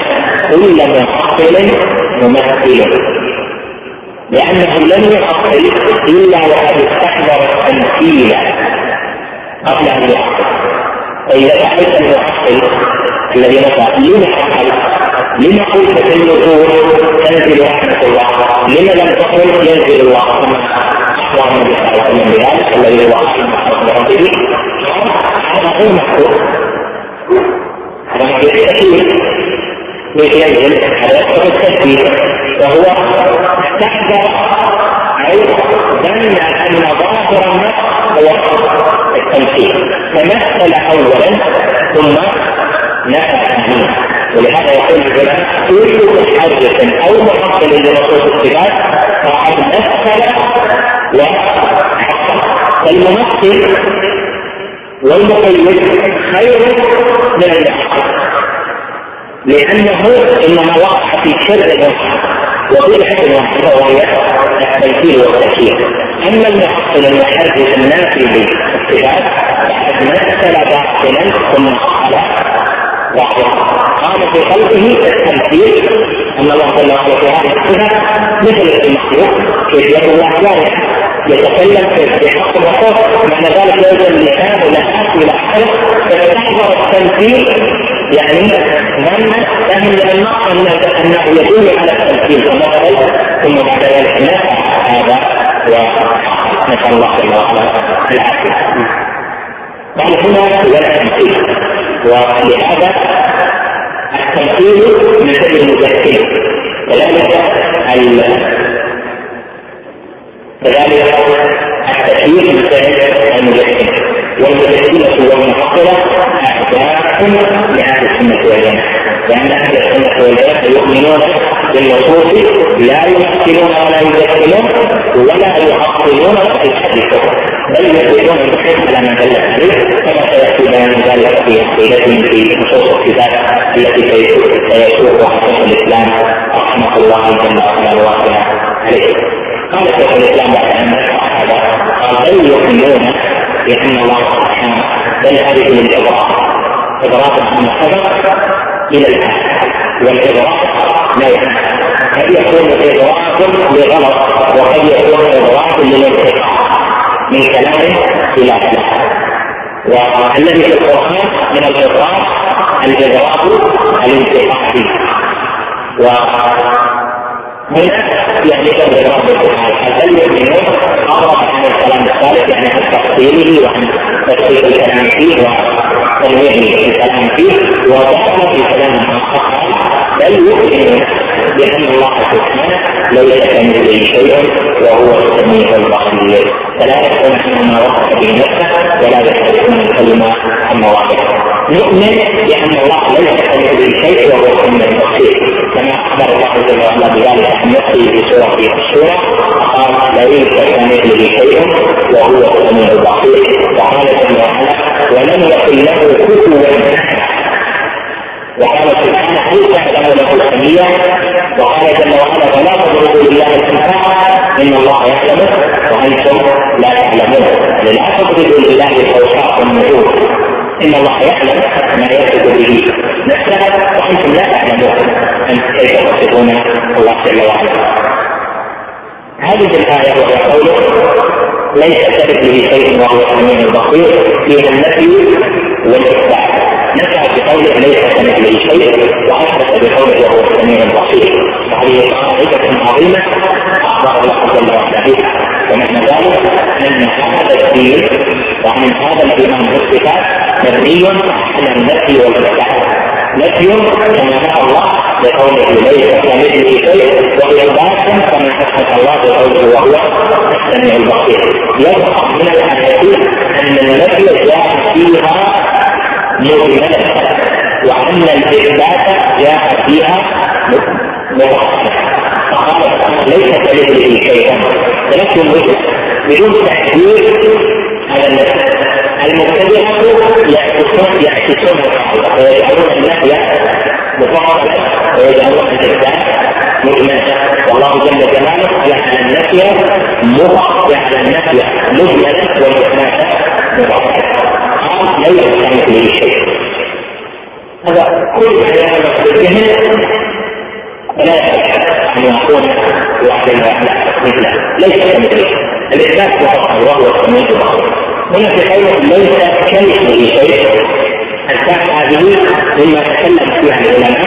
كل محصل ممثل لأنه لم يحصل إلا وقد استحضر التمثيل قبل أن يحصل فإذا رأيت المحصل الذي نفع لم حصل لما قلت في النزول تنزل رحمة الله لما لم تقل ينزل الله أخبر النبي صلى الله عليه وسلم بذلك الذي هو ربه هذا غير محفوظ هذا ما يستحيل كيف ينزل هذا يقتضي التثبيت وهو استحضر أو ظن أن ظاهر النص هو التمثيل فمثل أولا ثم ولهذا يقول العلماء كل متحرك أو محصل لنصوص الصفات فقد مثل وحصل فالممثل والمقيد خير من المحصل لأنه إنما وقع في شر وفي حد واحدة وهي التمثيل والتكييف أما المحصل المحرز النافي بالصفات فقد مثل باطلا ثم قام في قلبه التمثيل. أن الله جل وعلا في هذه الصفه مثل المخلوق كيف يد الله جارحه يتكلم في حق الرسول معنى ذلك يوجد اللسان لا إلى حرف فتحضر التمثيل. يعني من فهم من النص أنه يدل على التمثيل. فمثلا ثم بعد ذلك نفع هذا ونسال الله جل وعلا العافية. قال هنا هو التمثيل. ولهذا التمثيل من سبيل المجسم كذلك كذلك التكييف من سبيل المجسم والمجسمة والمحصلة أعداء لأهل السنة والجماعة. لأن أهل السنة والجماعة يؤمنون بالنصوص لا يمثلون ولا يجسمون ولا في الحديث بل يثبتون الحكم على ما دلت عليه كما سيأتي بيان ذلك في عقيدتهم في نصوص الكتاب التي سيسوقها شيخ الإسلام رحمه الله جل وعلا الواقع عليه. قال شيخ الإسلام بعد أن هذا قال بل يؤمنون بأن الله سبحانه بل هذه الاضراب اضراب عما سبق إلى الان والاضراب نوعان قد يكون اضراب لغلط وقد يكون اضراب للانتقام. من كلام إلى كلام والذي في القرآن من الاضراب الاضراب الانتقادي وهنا يعني الاضراب هل يؤمنون؟ اضرب عن الكلام الثالث يعني عن تفصيله وعن تفصيل الكلام فيه. وتنويعه الكلام فيه ودخل في كلام اخر بل يؤمنون بان الله سبحانه ليس كمثله شيء وهو السميع البصير فلا يكون عما وصف به نفسه ولا يختلف من الكلمة عن مواقفه نؤمن بان الله ليس كمثله شيء وهو السميع البصير كما اخبر الله جل وعلا بذلك عن نفسه في سوره السوره قال ليس كمثله شيء وهو السميع البصير وقال جل وعلا ولم يكن له كفوا. وقال سبحانه هل تعلم له سميا وقال جل وعلا فلا تضربوا لله الامثال إن الله يعلمه وأنتم لا تعلمون. لا تضربوا لله الاوصاف والنجوم. إن الله يعلم ما يصف به نفسه وأنتم لا تعلمون. ان كيف تصفون الله جل وعلا؟ هذه الآية وهي قوله ليس كمثله شيء وهو السميع البصير فيها النفي والإثبات. نفع بقوله ليس كمثله شيء واثبت بقوله وهو السميع البصير. وهذه قاعدة عظيمة اخبر الله جل وعلا بها. ومعنى ذلك أن هذا الدين ومن هذا الإيمان بالصفات مبني على النفي والإثبات. نفي كما نفى الله بقوله ليس كمثله شيء واثبات كما اثبت الله بقوله وهو السميع البصير يظهر من الايات ان النفي جاء فيها مجملة وأن الإثبات جاء فيها مفصلا فقال ليس كمثله شيء تنفي الوجه بدون تحديد على النفس المبتدئة يعكسون يعكسون القاعدة ويجعلون النفي مفصلا ويجعلون الإثبات مجملا والله جل جلاله جعل النفي مفصلا على النفي مجملا والإثبات مفصلا ليس كمثله شيء. هذا كل يتعلق بالذهن فلا أن يكون واحد مثله ليس كمثله الإثبات مفصل وهو السميع هنا في قوله ليس كمثله شيء الفاء هذه مما تكلم فيها العلماء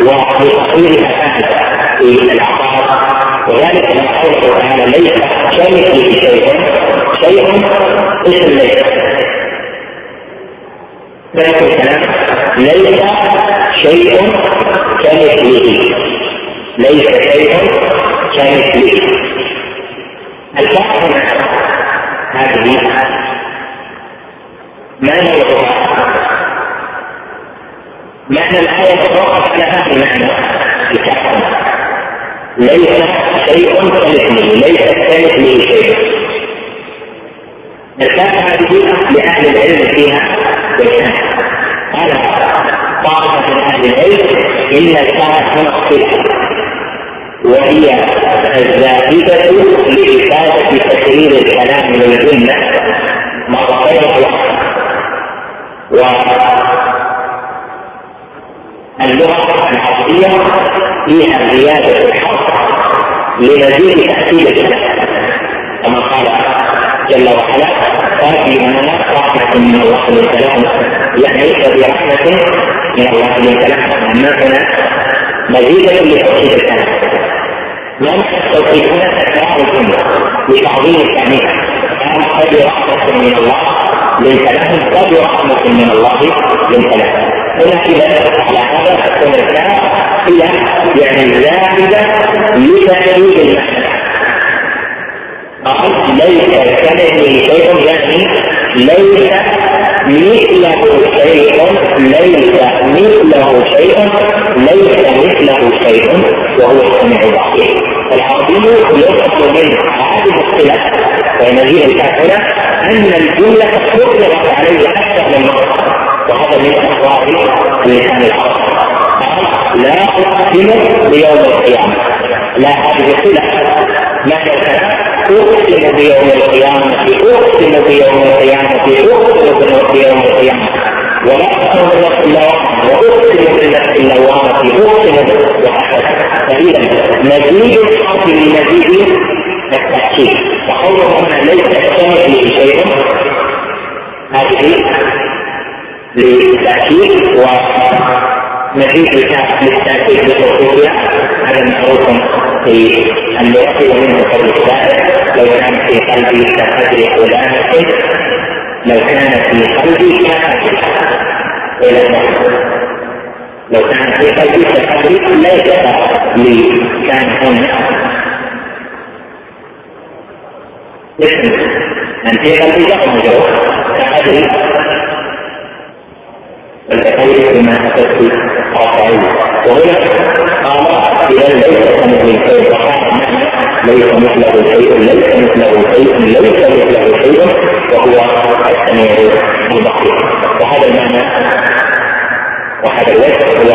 وفي تصويرها فائده في العقائد وذلك من قوله تعالى ليس كمثله شيء شيء اسم ليس. ذلك الكلام ليس شيء كمثله ليس شيء كمثله الفاء هذه ما نوعها معنى الآية تتوقف على هذا المعنى. الكاف ليس شيء كمثله ليس كمثله شيء. الكاف هذه لأهل العلم فيها بالحق. قال طائفة من أهل العلم إن الساعة هنا وهي الزائدة لإفادة تكرير الكلام والجملة مرتين واللغة العربية فيها زيادة الحرف لمزيد الكلام كما قال جل وعلا تأتي لنا رحمة من الله للكلام يعني ليس برحمة من الله للكلام أما هنا مزيدا لتوحيد الكلام ما معنى التوحيد هنا تكرار الجملة لتعظيم التأمين كان قد رحمة من الله للكلام قد رحمة من الله للكلام هنا إذا على هذا تكون الكلام هي يعني زائدة لتأكيد المعنى ليس كمثله شيء. يعني ليس مثله شيء ليس مثله شيء ليس مثله شيء وهو السميع البصير العربي يفهم من هذه الاختلاف وينزيه الكافرة أن الجملة تطلق عليه أكثر من مرة وهذا من أسرار اللسان العربي لا أقسم بيوم القيامة. لا هذه معنى الكلام أقسم بيوم القيامة أقسم بيوم القيامة أقسم بيوم القيامة. ولا أقسم بالنفس اللوامة وأقسم بالنفس اللوامة أقسم وهكذا فإذا مزيد الحرف لمزيد التأكيد. وقوله هنا ليس كمثله شيء هذه للتأكيد الكاف للتأكيد بخصوصها هذا معروف في اللغة ومنه قول الشاعر لو كان في قلبي كقدر فلانة لو كان في قلبي كقدر لو كان في قلبي كقدر ليس لي. كان هنا. اسم من في قلبي جر مجرور كقدر والتقول بما أتت رافعين وهنا قال إذا ليس كمثل شيء ليس مثله شيء ليس مثله شيء ليس مثله شيء وهو السميع البصير وهذا المعنى وهذا الوجه هو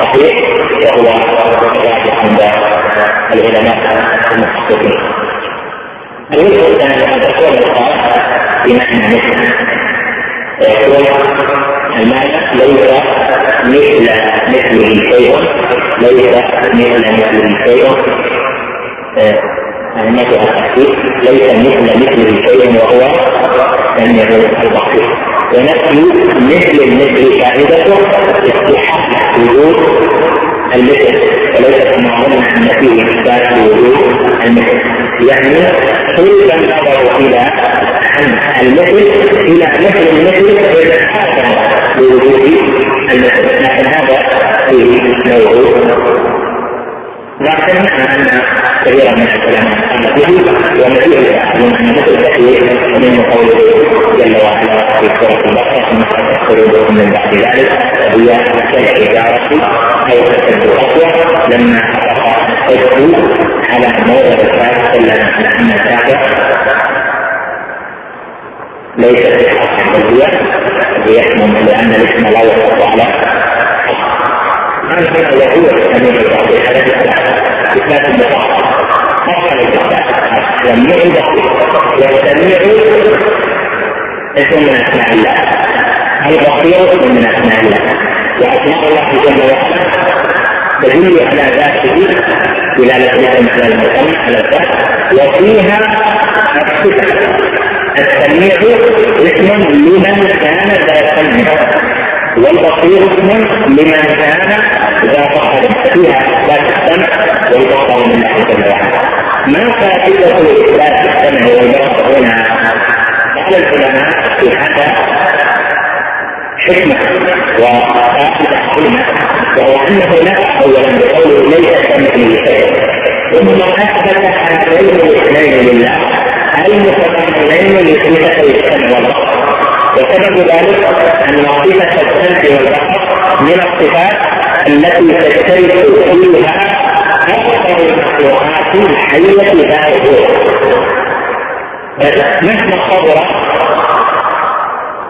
صحيح وهو راجع عند العلماء المحققين الوجه الثاني ان تكون القراءة بمعنى مثل المعنى ليس مثل مثله شيء ليس مثل مثله شيء أهميتها التحقيق ليس مثل مثله شيء وهو سميع البصير ونفي مثل المثل فائدته استحاله وجود المثل وليس قلنا أن فيه اثبات وجود المثل يعني كل نظروا إلى المثل إلى مثل المثل اذا لوجود المثل لكن هذا فيه نوع لكن ان كثيرا من العلماء قال به والذي يعلم ان مثل كثير من قوله جل وعلا في سوره البقره ثم قلوبكم من بعد ذلك هي كالحجاره أو اشد قسوه لما حدث على موضع الكافر الا أن الكافر ليست بل هي لأن الاسم لا يطلق على هذا هو السميع البصير هذا اثبات الاثبات السميع البصير. والسميع اسم من أسماء الله. البصير اسم من أسماء الله. وأسماء الله جل وعلا تدل على ذاته دلالة على المسمى على الذات وفيها الصفة السميع اسم لمن كان ذا سمع والبصير اسم لمن كان اذا فقد فيها إثبات السمع والبصر من جل وعلا ما فائدة اثبات السمع والبصر هنا؟ قال العلماء في هذا حكمة وفائدة عظيمه وهو انه نفى اولا بقوله ليس كمثله شيء ثم أثبت هذين الاثنين لله. المتضمنين لصفه السمع والبصر وسبب ذلك أن صفه السمع والبصر من الصفات التي تشترك فيها أكثر المخلوقات الحية ذات مهما صبر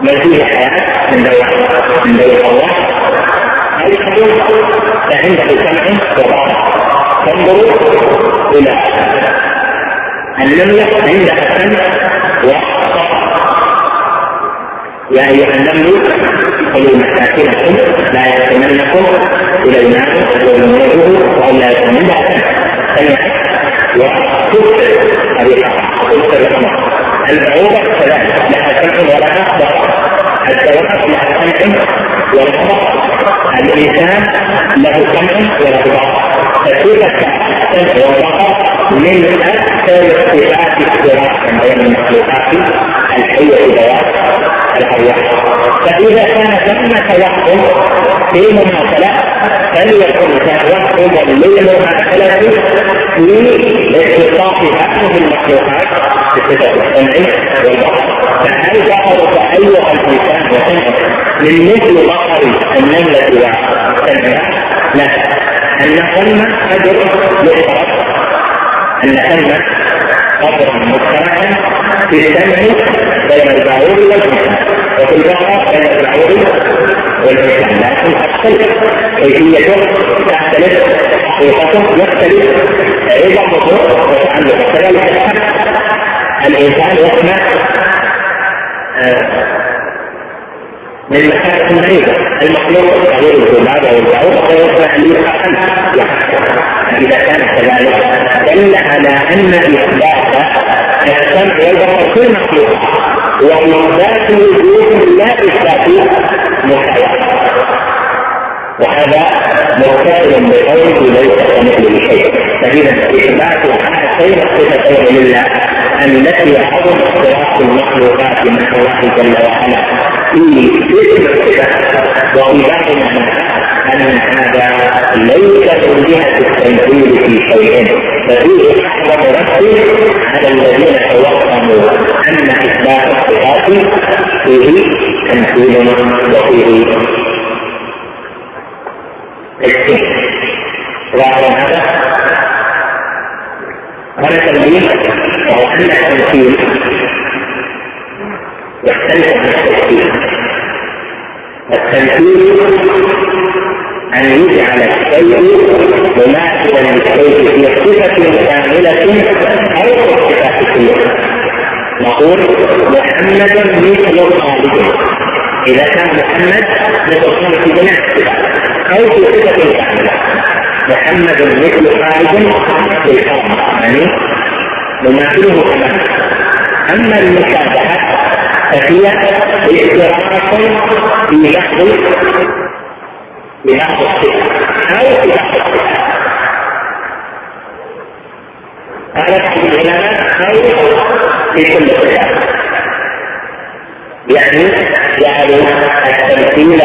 من فيه حياه من دور من دور الله فعنده سمع وبصر تنظر إلى النملة عندها سمع وبصر يا أيها النمل خذوا مساكنكم لا يحتملنكم سليمان وجنوده وهم لا يحتملون سمع. وتبصر هذه تبصر البعوضة كذلك لها سمع ولها بصر الدواب لها سمع ولها الإنسان له سمع وله بصر فكيف السمع والبصر من أكثر صفات الصراط بين المخلوقات الحية ذوات الأرواح فإذا كان ثمة وقت في المماثلة فليكن توقفا للمماثلة في اختصاص هذه المخلوقات بصفة السمع والبصر فهل ظهر أيها الإنسان وسمع من مثل بصر النملة وسمعها؟ لا أن ثم قدر مشترك أن ثم قدرا مشتركا في السمع بين البعوض والإنسان وفي البقرة بين البعوض والإنسان لكن تختلف كيفيته تختلف حقيقته يختلف أيضا بطرق وتعلق. كذلك الإنسان يسمع من مسافة بعيدة المخلوق غير الذباب أو البعوض فيصبح ليقع إذا كان كذلك دل على أن إثبات السمع والبصر في المخلوق وإثبات وجود لا إثبات مساواة وهذا متصل بقوله ليس كمثله شيء. فإذا إثبات هاتين الصفتين لله التي عظم اختلاف المخلوقات مع الله جل وعلا. في اسم الصفة بعض أن هذا ليس من جهة التنزيل في شيء ففيه أعظم رد على الذين توهموا أن إثبات الصفات فيه تمثيل وفيه تشكيل ظاهر هذا قال تنبيه وهو أن التمثيل يختلف التمثيل أن يجعل الشيء مماثلا للشيء في صفة كاملة أو في صفات كلها نقول محمد مثل خالد. إذا كان محمد مثل خالد في جميع الصفات أو في صفة كاملة. محمد مثل خالد في الكرم يعني مماثله تماما أما المشابهة فهي اشتراك في لحظ بلحظ الصفة أو في لحظ الصفة قالت العلماء أو في كل صفة يعني جعلوا التمثيل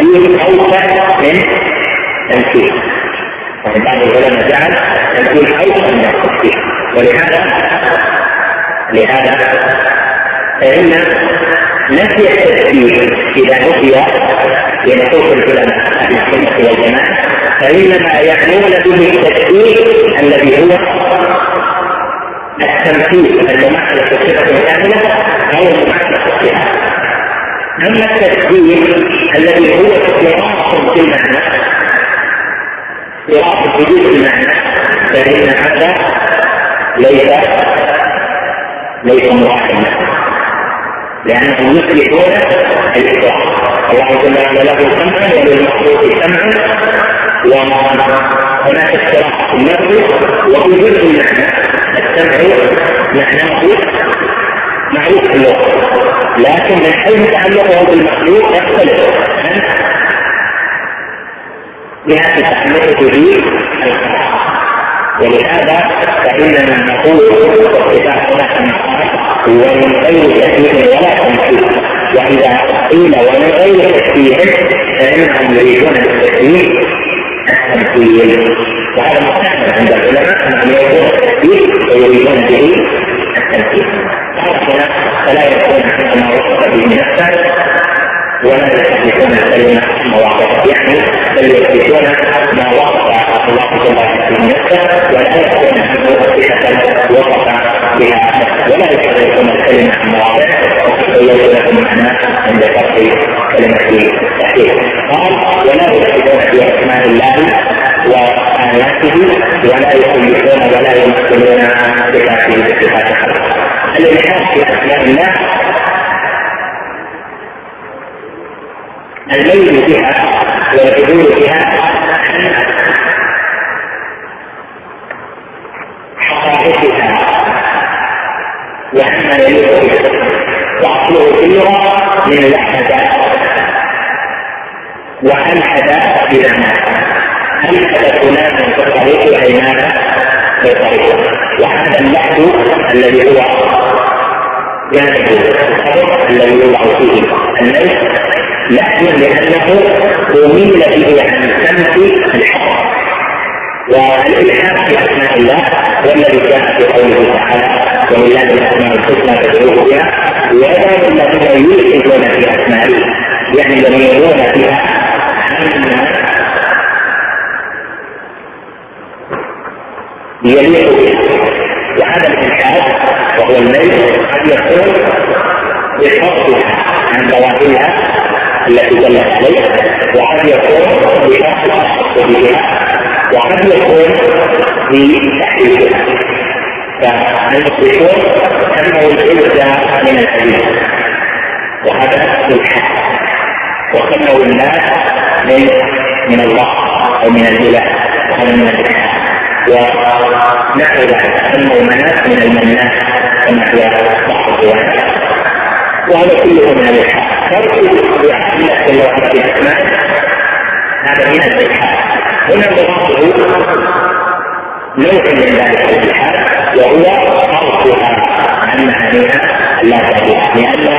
التشبيه أوسع من تمثيل يعني بعض العلماء جعل التمثيل أوسع من التشبيه ولهذا لهذا فإن نفي التشبيه إذا نفي لنصوص العلماء أهل السنة والجماعة فإنما يعنون به التشبيه الذي هو التمثيل الممثل الصفة كاملة أو الممثل الصفة. أما التشبيه الذي هو افتراق في المعنى افتراق في المعنى فإن هذا ليس ليس مراحما لأنهم يثبتون الإطلاق الله جل وعلا له سمع وللمخلوق سمع وهناك اختلاف في اللفظ جزء المعنى السمع معناه معروف في اللغة لكن من حيث تعلقه بالمخلوق يختلف عن جهة تعلقه به ولهذا فإننا نقول اتفاق هناك ومن غير تكليف ولا تمثيل. وإذا قيل ومن غير تكليف فإنهم يريدون بالتكليف التمثيل. وهذا مستحسن عند العلماء أنهم يريدون التكليف ويريدون به التمثيل. هنا فلا يكون ما وصف به نفسه ولا يستحدثون الكلمة مواقف. يعني بل يثبتون ما وصف الله جل وعلا نفسه ولا بها ولا يكون الكلمة عن مواضعه وتبين لكم معناه عند شرح كلمة التحليل قال ولا يلحدون في أسماء الله وآياته ولا يخلفون ولا يمثلون بصفاته بصفات خلقه الإلحاد في أسماء الله الميل بها والعدول بها من الاحداث والحد اذا مات الحد فلان في الطريق اي مات في الطريق وهذا اللحد الذي هو جانب الخبر الذي يوضع فيه الليل لحد لأنه أميل به عن سمت الحق. والالحاد في أسماء الله؟ والذي جاء في قوله تعالى ولله الاسماء الحسنى فادعوه بها. وذلك الذين يلحدون في اسمائه يعني يميلون فيها يليق به وهذا الإلحاد وهو الليل قد يكون بفضلها عن ظواهرها التي دلت عليه وقد يكون بفضل بها وقد يكون بتحريفها فالمشركون سموا العزة من الحديث وهذا الحق وسموا الناس من من الله أو من الاله وهذا من الاله ونحو ذلك سموا مناس من المناس كما هي بعض وهذا كله من الالحاد فرق الله جل وعلا في الاسماء هذا من الإلحاد. هنا مراده نوع من ذلك الإلحاد. وهو صرفها عن معانيها لا تبيع. لأنه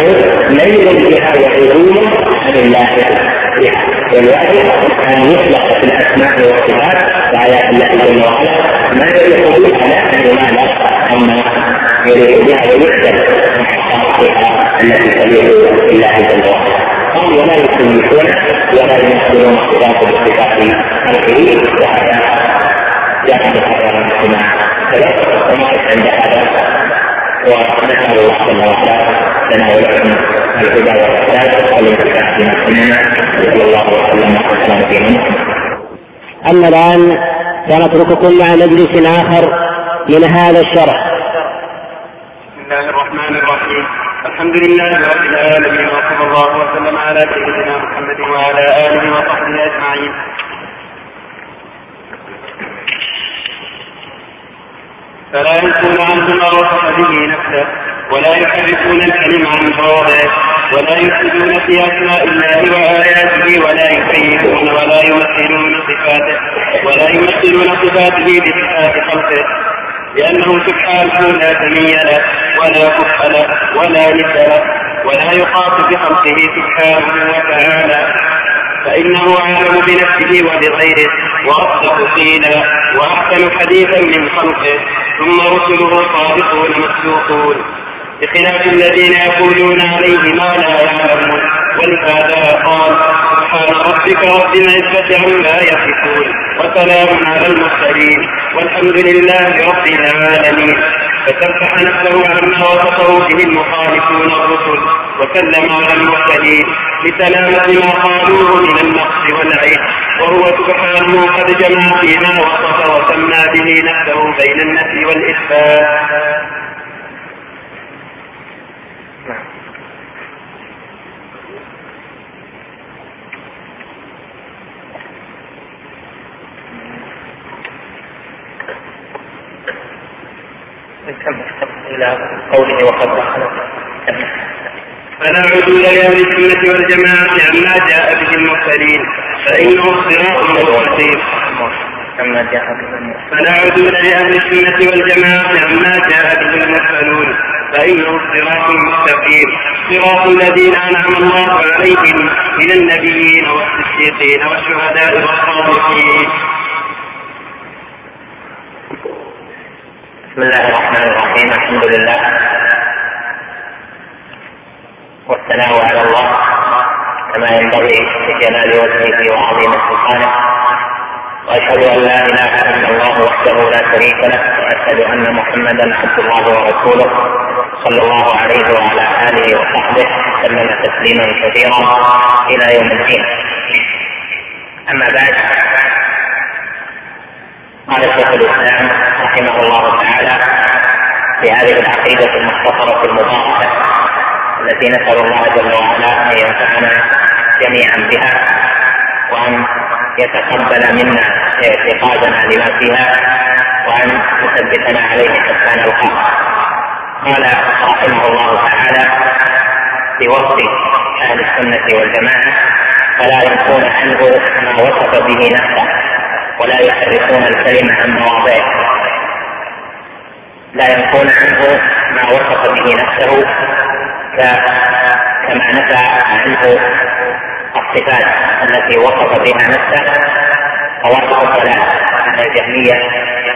ميل بها وعدول عن الله بها. والواجب أن يطلق في الأسماء والصفات وايات الله جل وعلا. ما يليق بها لا أن يمال أما يليق بها ويكتب بها التي تليق بالله جل وعلا. هم ولا يسمحون ولا يمثلون صفات بصفات خلقه وهذا جاء مكررا كما سبق وما عند هذا ونسأل الله جل وعلا لنا ولكم الهدى والرشاد والانتفاع بما سمعنا صلى الله وسلم وسلم في أما الآن سنترككم مع مجلس آخر من هذا الشرح. بسم الله الرحمن الرحيم. الحمد لله رب العالمين وصلى الله وسلم على سيدنا محمد وعلى آله وصحبه أجمعين. فلا عنه ما وصف به نفسه ولا يحرفون الكلم عن مواضعه ولا يفسدون في أسماء الله وآياته ولا يكيفون ولا يمثلون صفاته ولا يمثلون صفاته بصفات خلقه لأنه سبحانه لا سمي له ولا كف له ولا ند له ولا يخاف بخلقه سبحانه وتعالى فإنه عالم بنفسه وبغيره. واصدق قيلا وأحسن حديثا من خلقه ثم رسله صادقون مصدوقون. بخلاف الذين يقولون عليه ما لا يعلمون ولهذا قال سبحان ربك رب العزة عما يصفون وسلام على المرسلين والحمد لله رب العالمين. فسبح نفسه عما وصفه به المخالفون الرسل وسلم على المرسلين لسلامة ما قالوه من النقص والعيب. وهو سبحانه قد جمع فيما وصف وسمى به نفسه بين النفي والإثبات. قوله فلا عدول لأهل السنة والجماعة عما جاء به المرسلين فإنه صراط مستقيم. فلا عدول لأهل السنة والجماعة عما جاء به المرسلون فإنه صراط مستقيم. صراط الذين أنعم الله عليهم من النبيين والصديقين والشهداء والصالحين. بسم الله الرحمن الرحيم الحمد لله. والثناء على الله كما ينبغي لجلال وجهه وعظيم سلطانه. وأشهد أن لا إله إلا الله وحده لا شريك له وأشهد أن محمدا عبد الله ورسوله صلى الله عليه وعلى آله وصحبه وسلم تسليما كثيرا إلى يوم الدين. أما بعد قال شيخ الإسلام رحمه الله تعالى في هذه العقيدة المختصرة المباركة التي نسأل الله جل وعلا أن ينفعنا جميعا بها وأن يتقبل منا اعتقادنا لما فيها وأن يثبتنا عليه حتى نلقاه قال رحمه الله تعالى في وصف أهل السنة والجماعة فلا ينفون عنه ما وصف به نفسه ولا يحرفون الكلمة عن مواضعه. لا ينفون عنه ما وصف به نفسه كما نفى عنه الصفات التي وصف بها نفسه فوصف الصلاة من الجهمية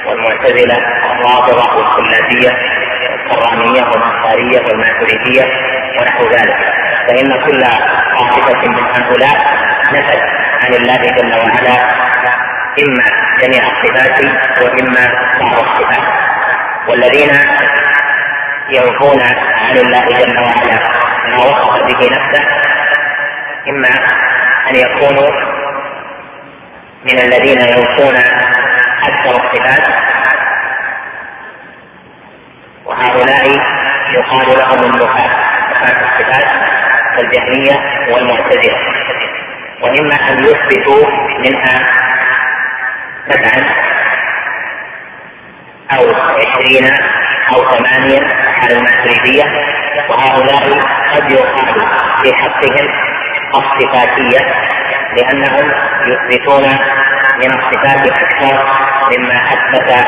والمعتزلة والرافضة والكلابية والكرامية والأنصارية والماتريدية ونحو ذلك. فإن كل طائفة من هؤلاء نفت عن الله جل وعلا إما جميع الصفات وإما بعض الصفات. والذين ينفون عن الله جل وعلا ما وصف به نفسه إما أن يكونوا من الذين ينفون أكثر الصفات وهؤلاء يقال لهم النفاة نفاة الصفات كالجهمية والمعتزلة. وإما أن يثبتوا منها سبعا أو عشرين أو ثمانية على الماتريدية وهؤلاء قد يقال في حقهم الصفاتية لأنهم يثبتون من الصفات أكثر مما أثبت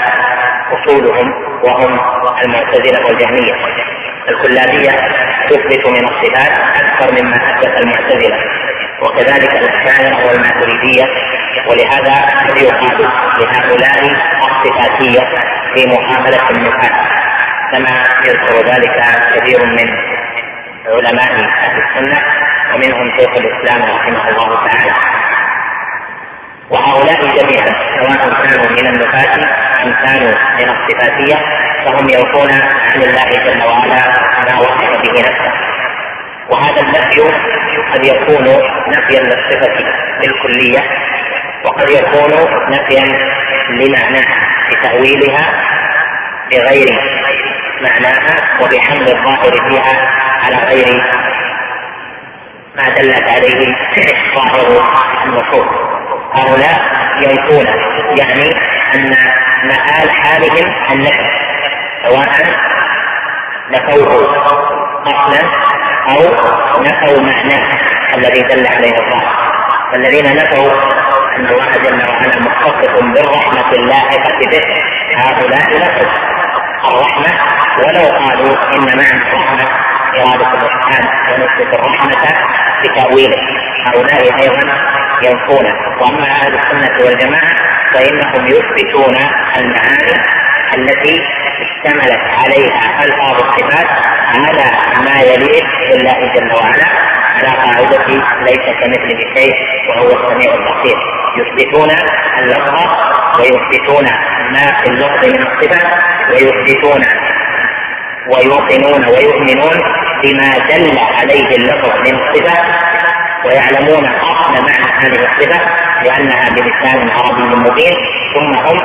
أصولهم وهم المعتزلة والجهمية. الكلابية تثبت من الصفات أكثر مما أثبت المعتزلة وكذلك الأشاعرة والماتريدية ولهذا قد يقال لهؤلاء الصفاتية في محاولة النفاق كما يذكر ذلك كثير من علماء أهل السنة ومنهم شيخ الإسلام رحمه الله تعالى. وهؤلاء جميعا سواء كانوا من النفاة أم كانوا من الصفاتية فهم ينفون عن الله جل وعلا ما وصف به نفسه. وهذا النفي قد يكون نفيا للصفة بالكلية وقد يكون نفيا لمعناها بتأويلها بغير معناها وبحمل الظاهر فيها على غير ما دلت عليه ظاهر النصوص. هؤلاء ينفون يعني أن مآل حالهم النفي سواء نفوه أصلا أو نفوا معناه الذي دل عليه الظاهر. فالذين نفوا أن الله جل وعلا مختص بالرحمة اللاحقه به هؤلاء نفوا. الرحمة ولو قالوا إن معنى الرحمة إرادة الاحسان ونثبت الرحمة بتاويله هؤلاء أيضا ينفون. وأما أهل السنة والجماعة فإنهم يثبتون المعاني التي اشتملت عليها الفاظ الصفات على ما يليق بالله جل وعلا. على قاعدة ليس كمثله شيء وهو السميع البصير. يثبتون اللفظ ويثبتون ما في اللفظ من الصفة ويثبتون ويوقنون ويؤمنون بما دل عليه اللفظ من الصفة ويعلمون أصل معنى هذه الصفة لأنها بلسان عربي مبين. ثم هم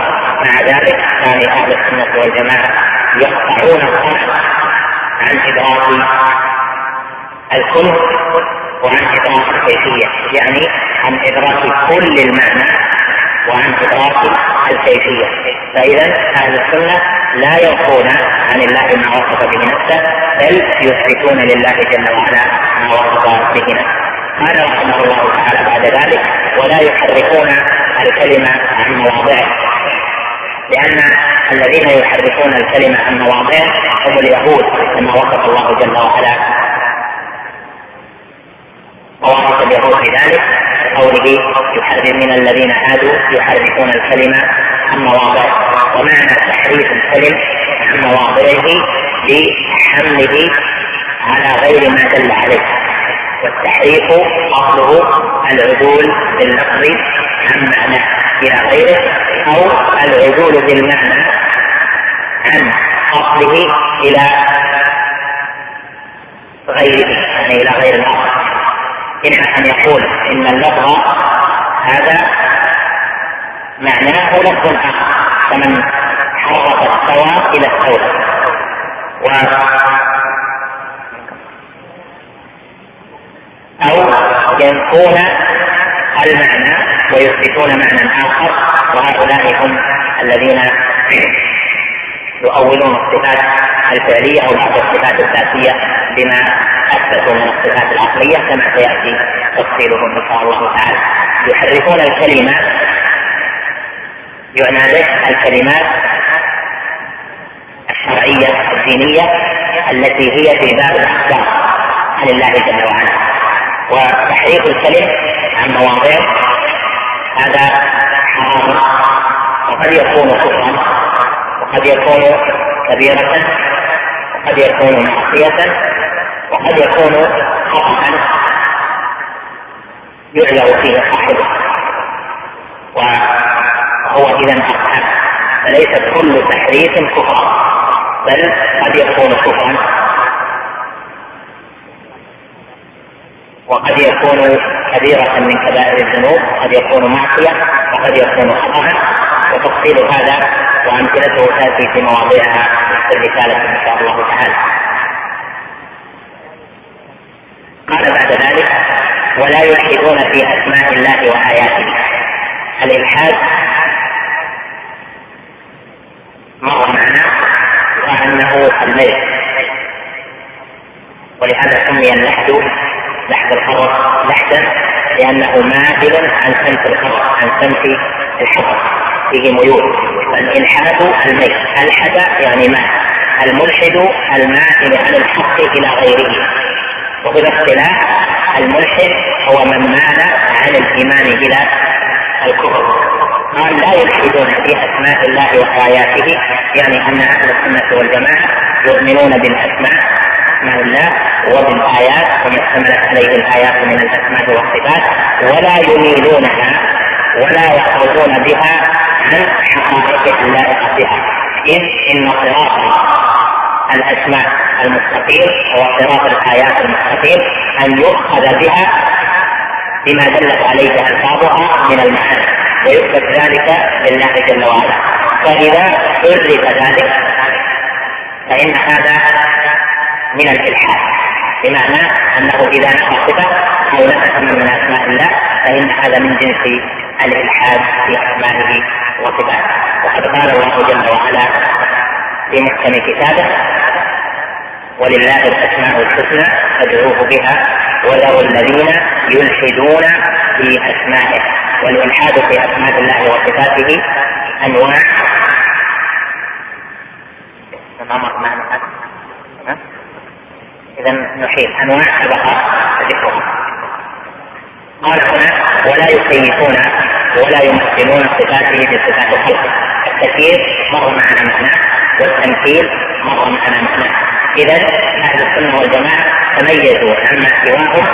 مع ذلك كان أهل السنة والجماعة يقطعون الطرف عن إدراك الكل وعن إدراك الكيفية يعني عن إدراك كل المعنى وعن إدراك الكيفية. فإذا أهل السنة لا ينفون عن الله ما وصف به نفسه بل يثبتون لله جل وعلا ما وصف به نفسه. قال رحمه الله تعالى بعد ذلك ولا يحرفون الكلمة عن مواضعه. لأن الذين يحرفون الكلمة عن مواضعه هم اليهود كما وصف الله جل وعلا ووصف اليهود بذلك قوله يحرف من الذين هادوا يحرفون الكلمة عن مواضعه. ومعنى تحريف الكلم عن مواضعه بحمله على غير ما دل عليه. والتحريف أصله العدول باللفظ عن معناه إلى غيره أو العدول بالمعنى عن أصله إلى غيره يعني إلى غير الاصل اما أن يقول إن اللفظ هذا معناه لفظ آخر كمن حرف السواء إلى السوداء و أو ينفون المعنى ويثبتون معنى آخر وهؤلاء هم الذين يؤولون الصفات الفعلية أو بعض الصفات الذاتية. بما أثبتوا من الصفات العقلية كما سيأتي تفصيله إن شاء الله تعالى. يحرفون الكلمة يعنى به الكلمات الشرعية الدينية التي هي في باب الأحكام. عن الله جل وعلا. وتحريف الكلم عن مواضعه هذا حرام. وقد يكون كفرا. وقد يكون كبيرة. وقد يكون معصية. وقد يكون خطأ يعذر فيه صاحبه وهو إذا أقحم فليس كل تحريف كفرا بل قد يكون كفرا. وقد يكون كبيرة من كبائر الذنوب قد يكون معصية وقد يكون خطأ. وتفصيل هذا وأمثلته تأتي في مواضعها في الرسالة إن شاء الله تعالى. قال بعد ذلك ولا يلحدون في أسماء الله وآياته. الإلحاد مر معنا وأنه الميت ولهذا سمي اللحد لحد الخبر لحدا لأنه مائل عن سمت الخبر عن سمت الحبر فيه ميول. فالإلحاد الميت ألحد يعني مات. الملحد المائل عن الحق إلى غيره. وفي الاصطلاح الملحد هو من مال عن الإيمان إلى الكفر. قال لا يلحدون في أسماء الله وآياته يعني أن أهل السنة والجماعة يؤمنون بالأسماء أسماء الله وبالآيات وما اشتملت عليه الآيات من الأسماء والصفات ولا يميلونها ولا يخرجون بها عن حقائق اللائقة بها إذ إن صراط الأسماء المستقيم هو صراط الآيات المستقيم أن يؤخذ بها بما دلت عليه ألفاظها من المعاني ويثبت ذلك لله جل وعلا. فإذا عرف ذلك فإن هذا من الإلحاد بمعنى أنه إذا نفى صفة أو نفى من أسماء الله فإن هذا من جنس الإلحاد في أسمائه وصفاته. وقد قال الله جل وعلا في محكم كتابه. ولله الأسماء الحسنى فادعوه بها وذروا الذين يلحدون في أسمائه. والإلحاد في أسماء الله وصفاته معنا إذا نحيل أنواع سبق ذكرها قال هنا ولا يكيفون ولا يمثلون صفاته بصفات الخلق التكييف مر معنا معنى والتمثيل مر معنا معنى إذا أهل السنة والجماعة تميزوا عما سواهم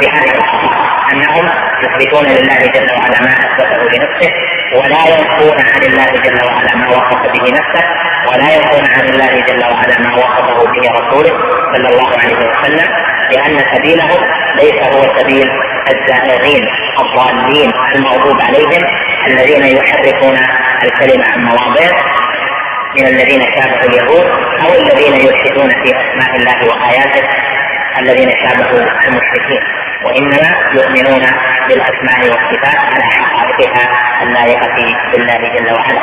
في هذه الصفات أنهم يثبتون لله جل وعلا ما أثبته لنفسه ولا ينفون عن الله جل وعلا ما وصف به نفسه ولا ينفون عن الله جل وعلا ما وصفه به رسوله صلى الله عليه وسلم لأن سبيلهم ليس هو سبيل الزائغين الضالين المغضوب عليهم الذين يحرفون الكلمة عن مواضعه من الذين شابهوا اليهود أو الذين يلحدون في أسماء الله وآياته الذين شابهوا المشركين. وإنما يؤمنون بالأسماء والصفات على حقائقها اللائقة بالله جل وعلا.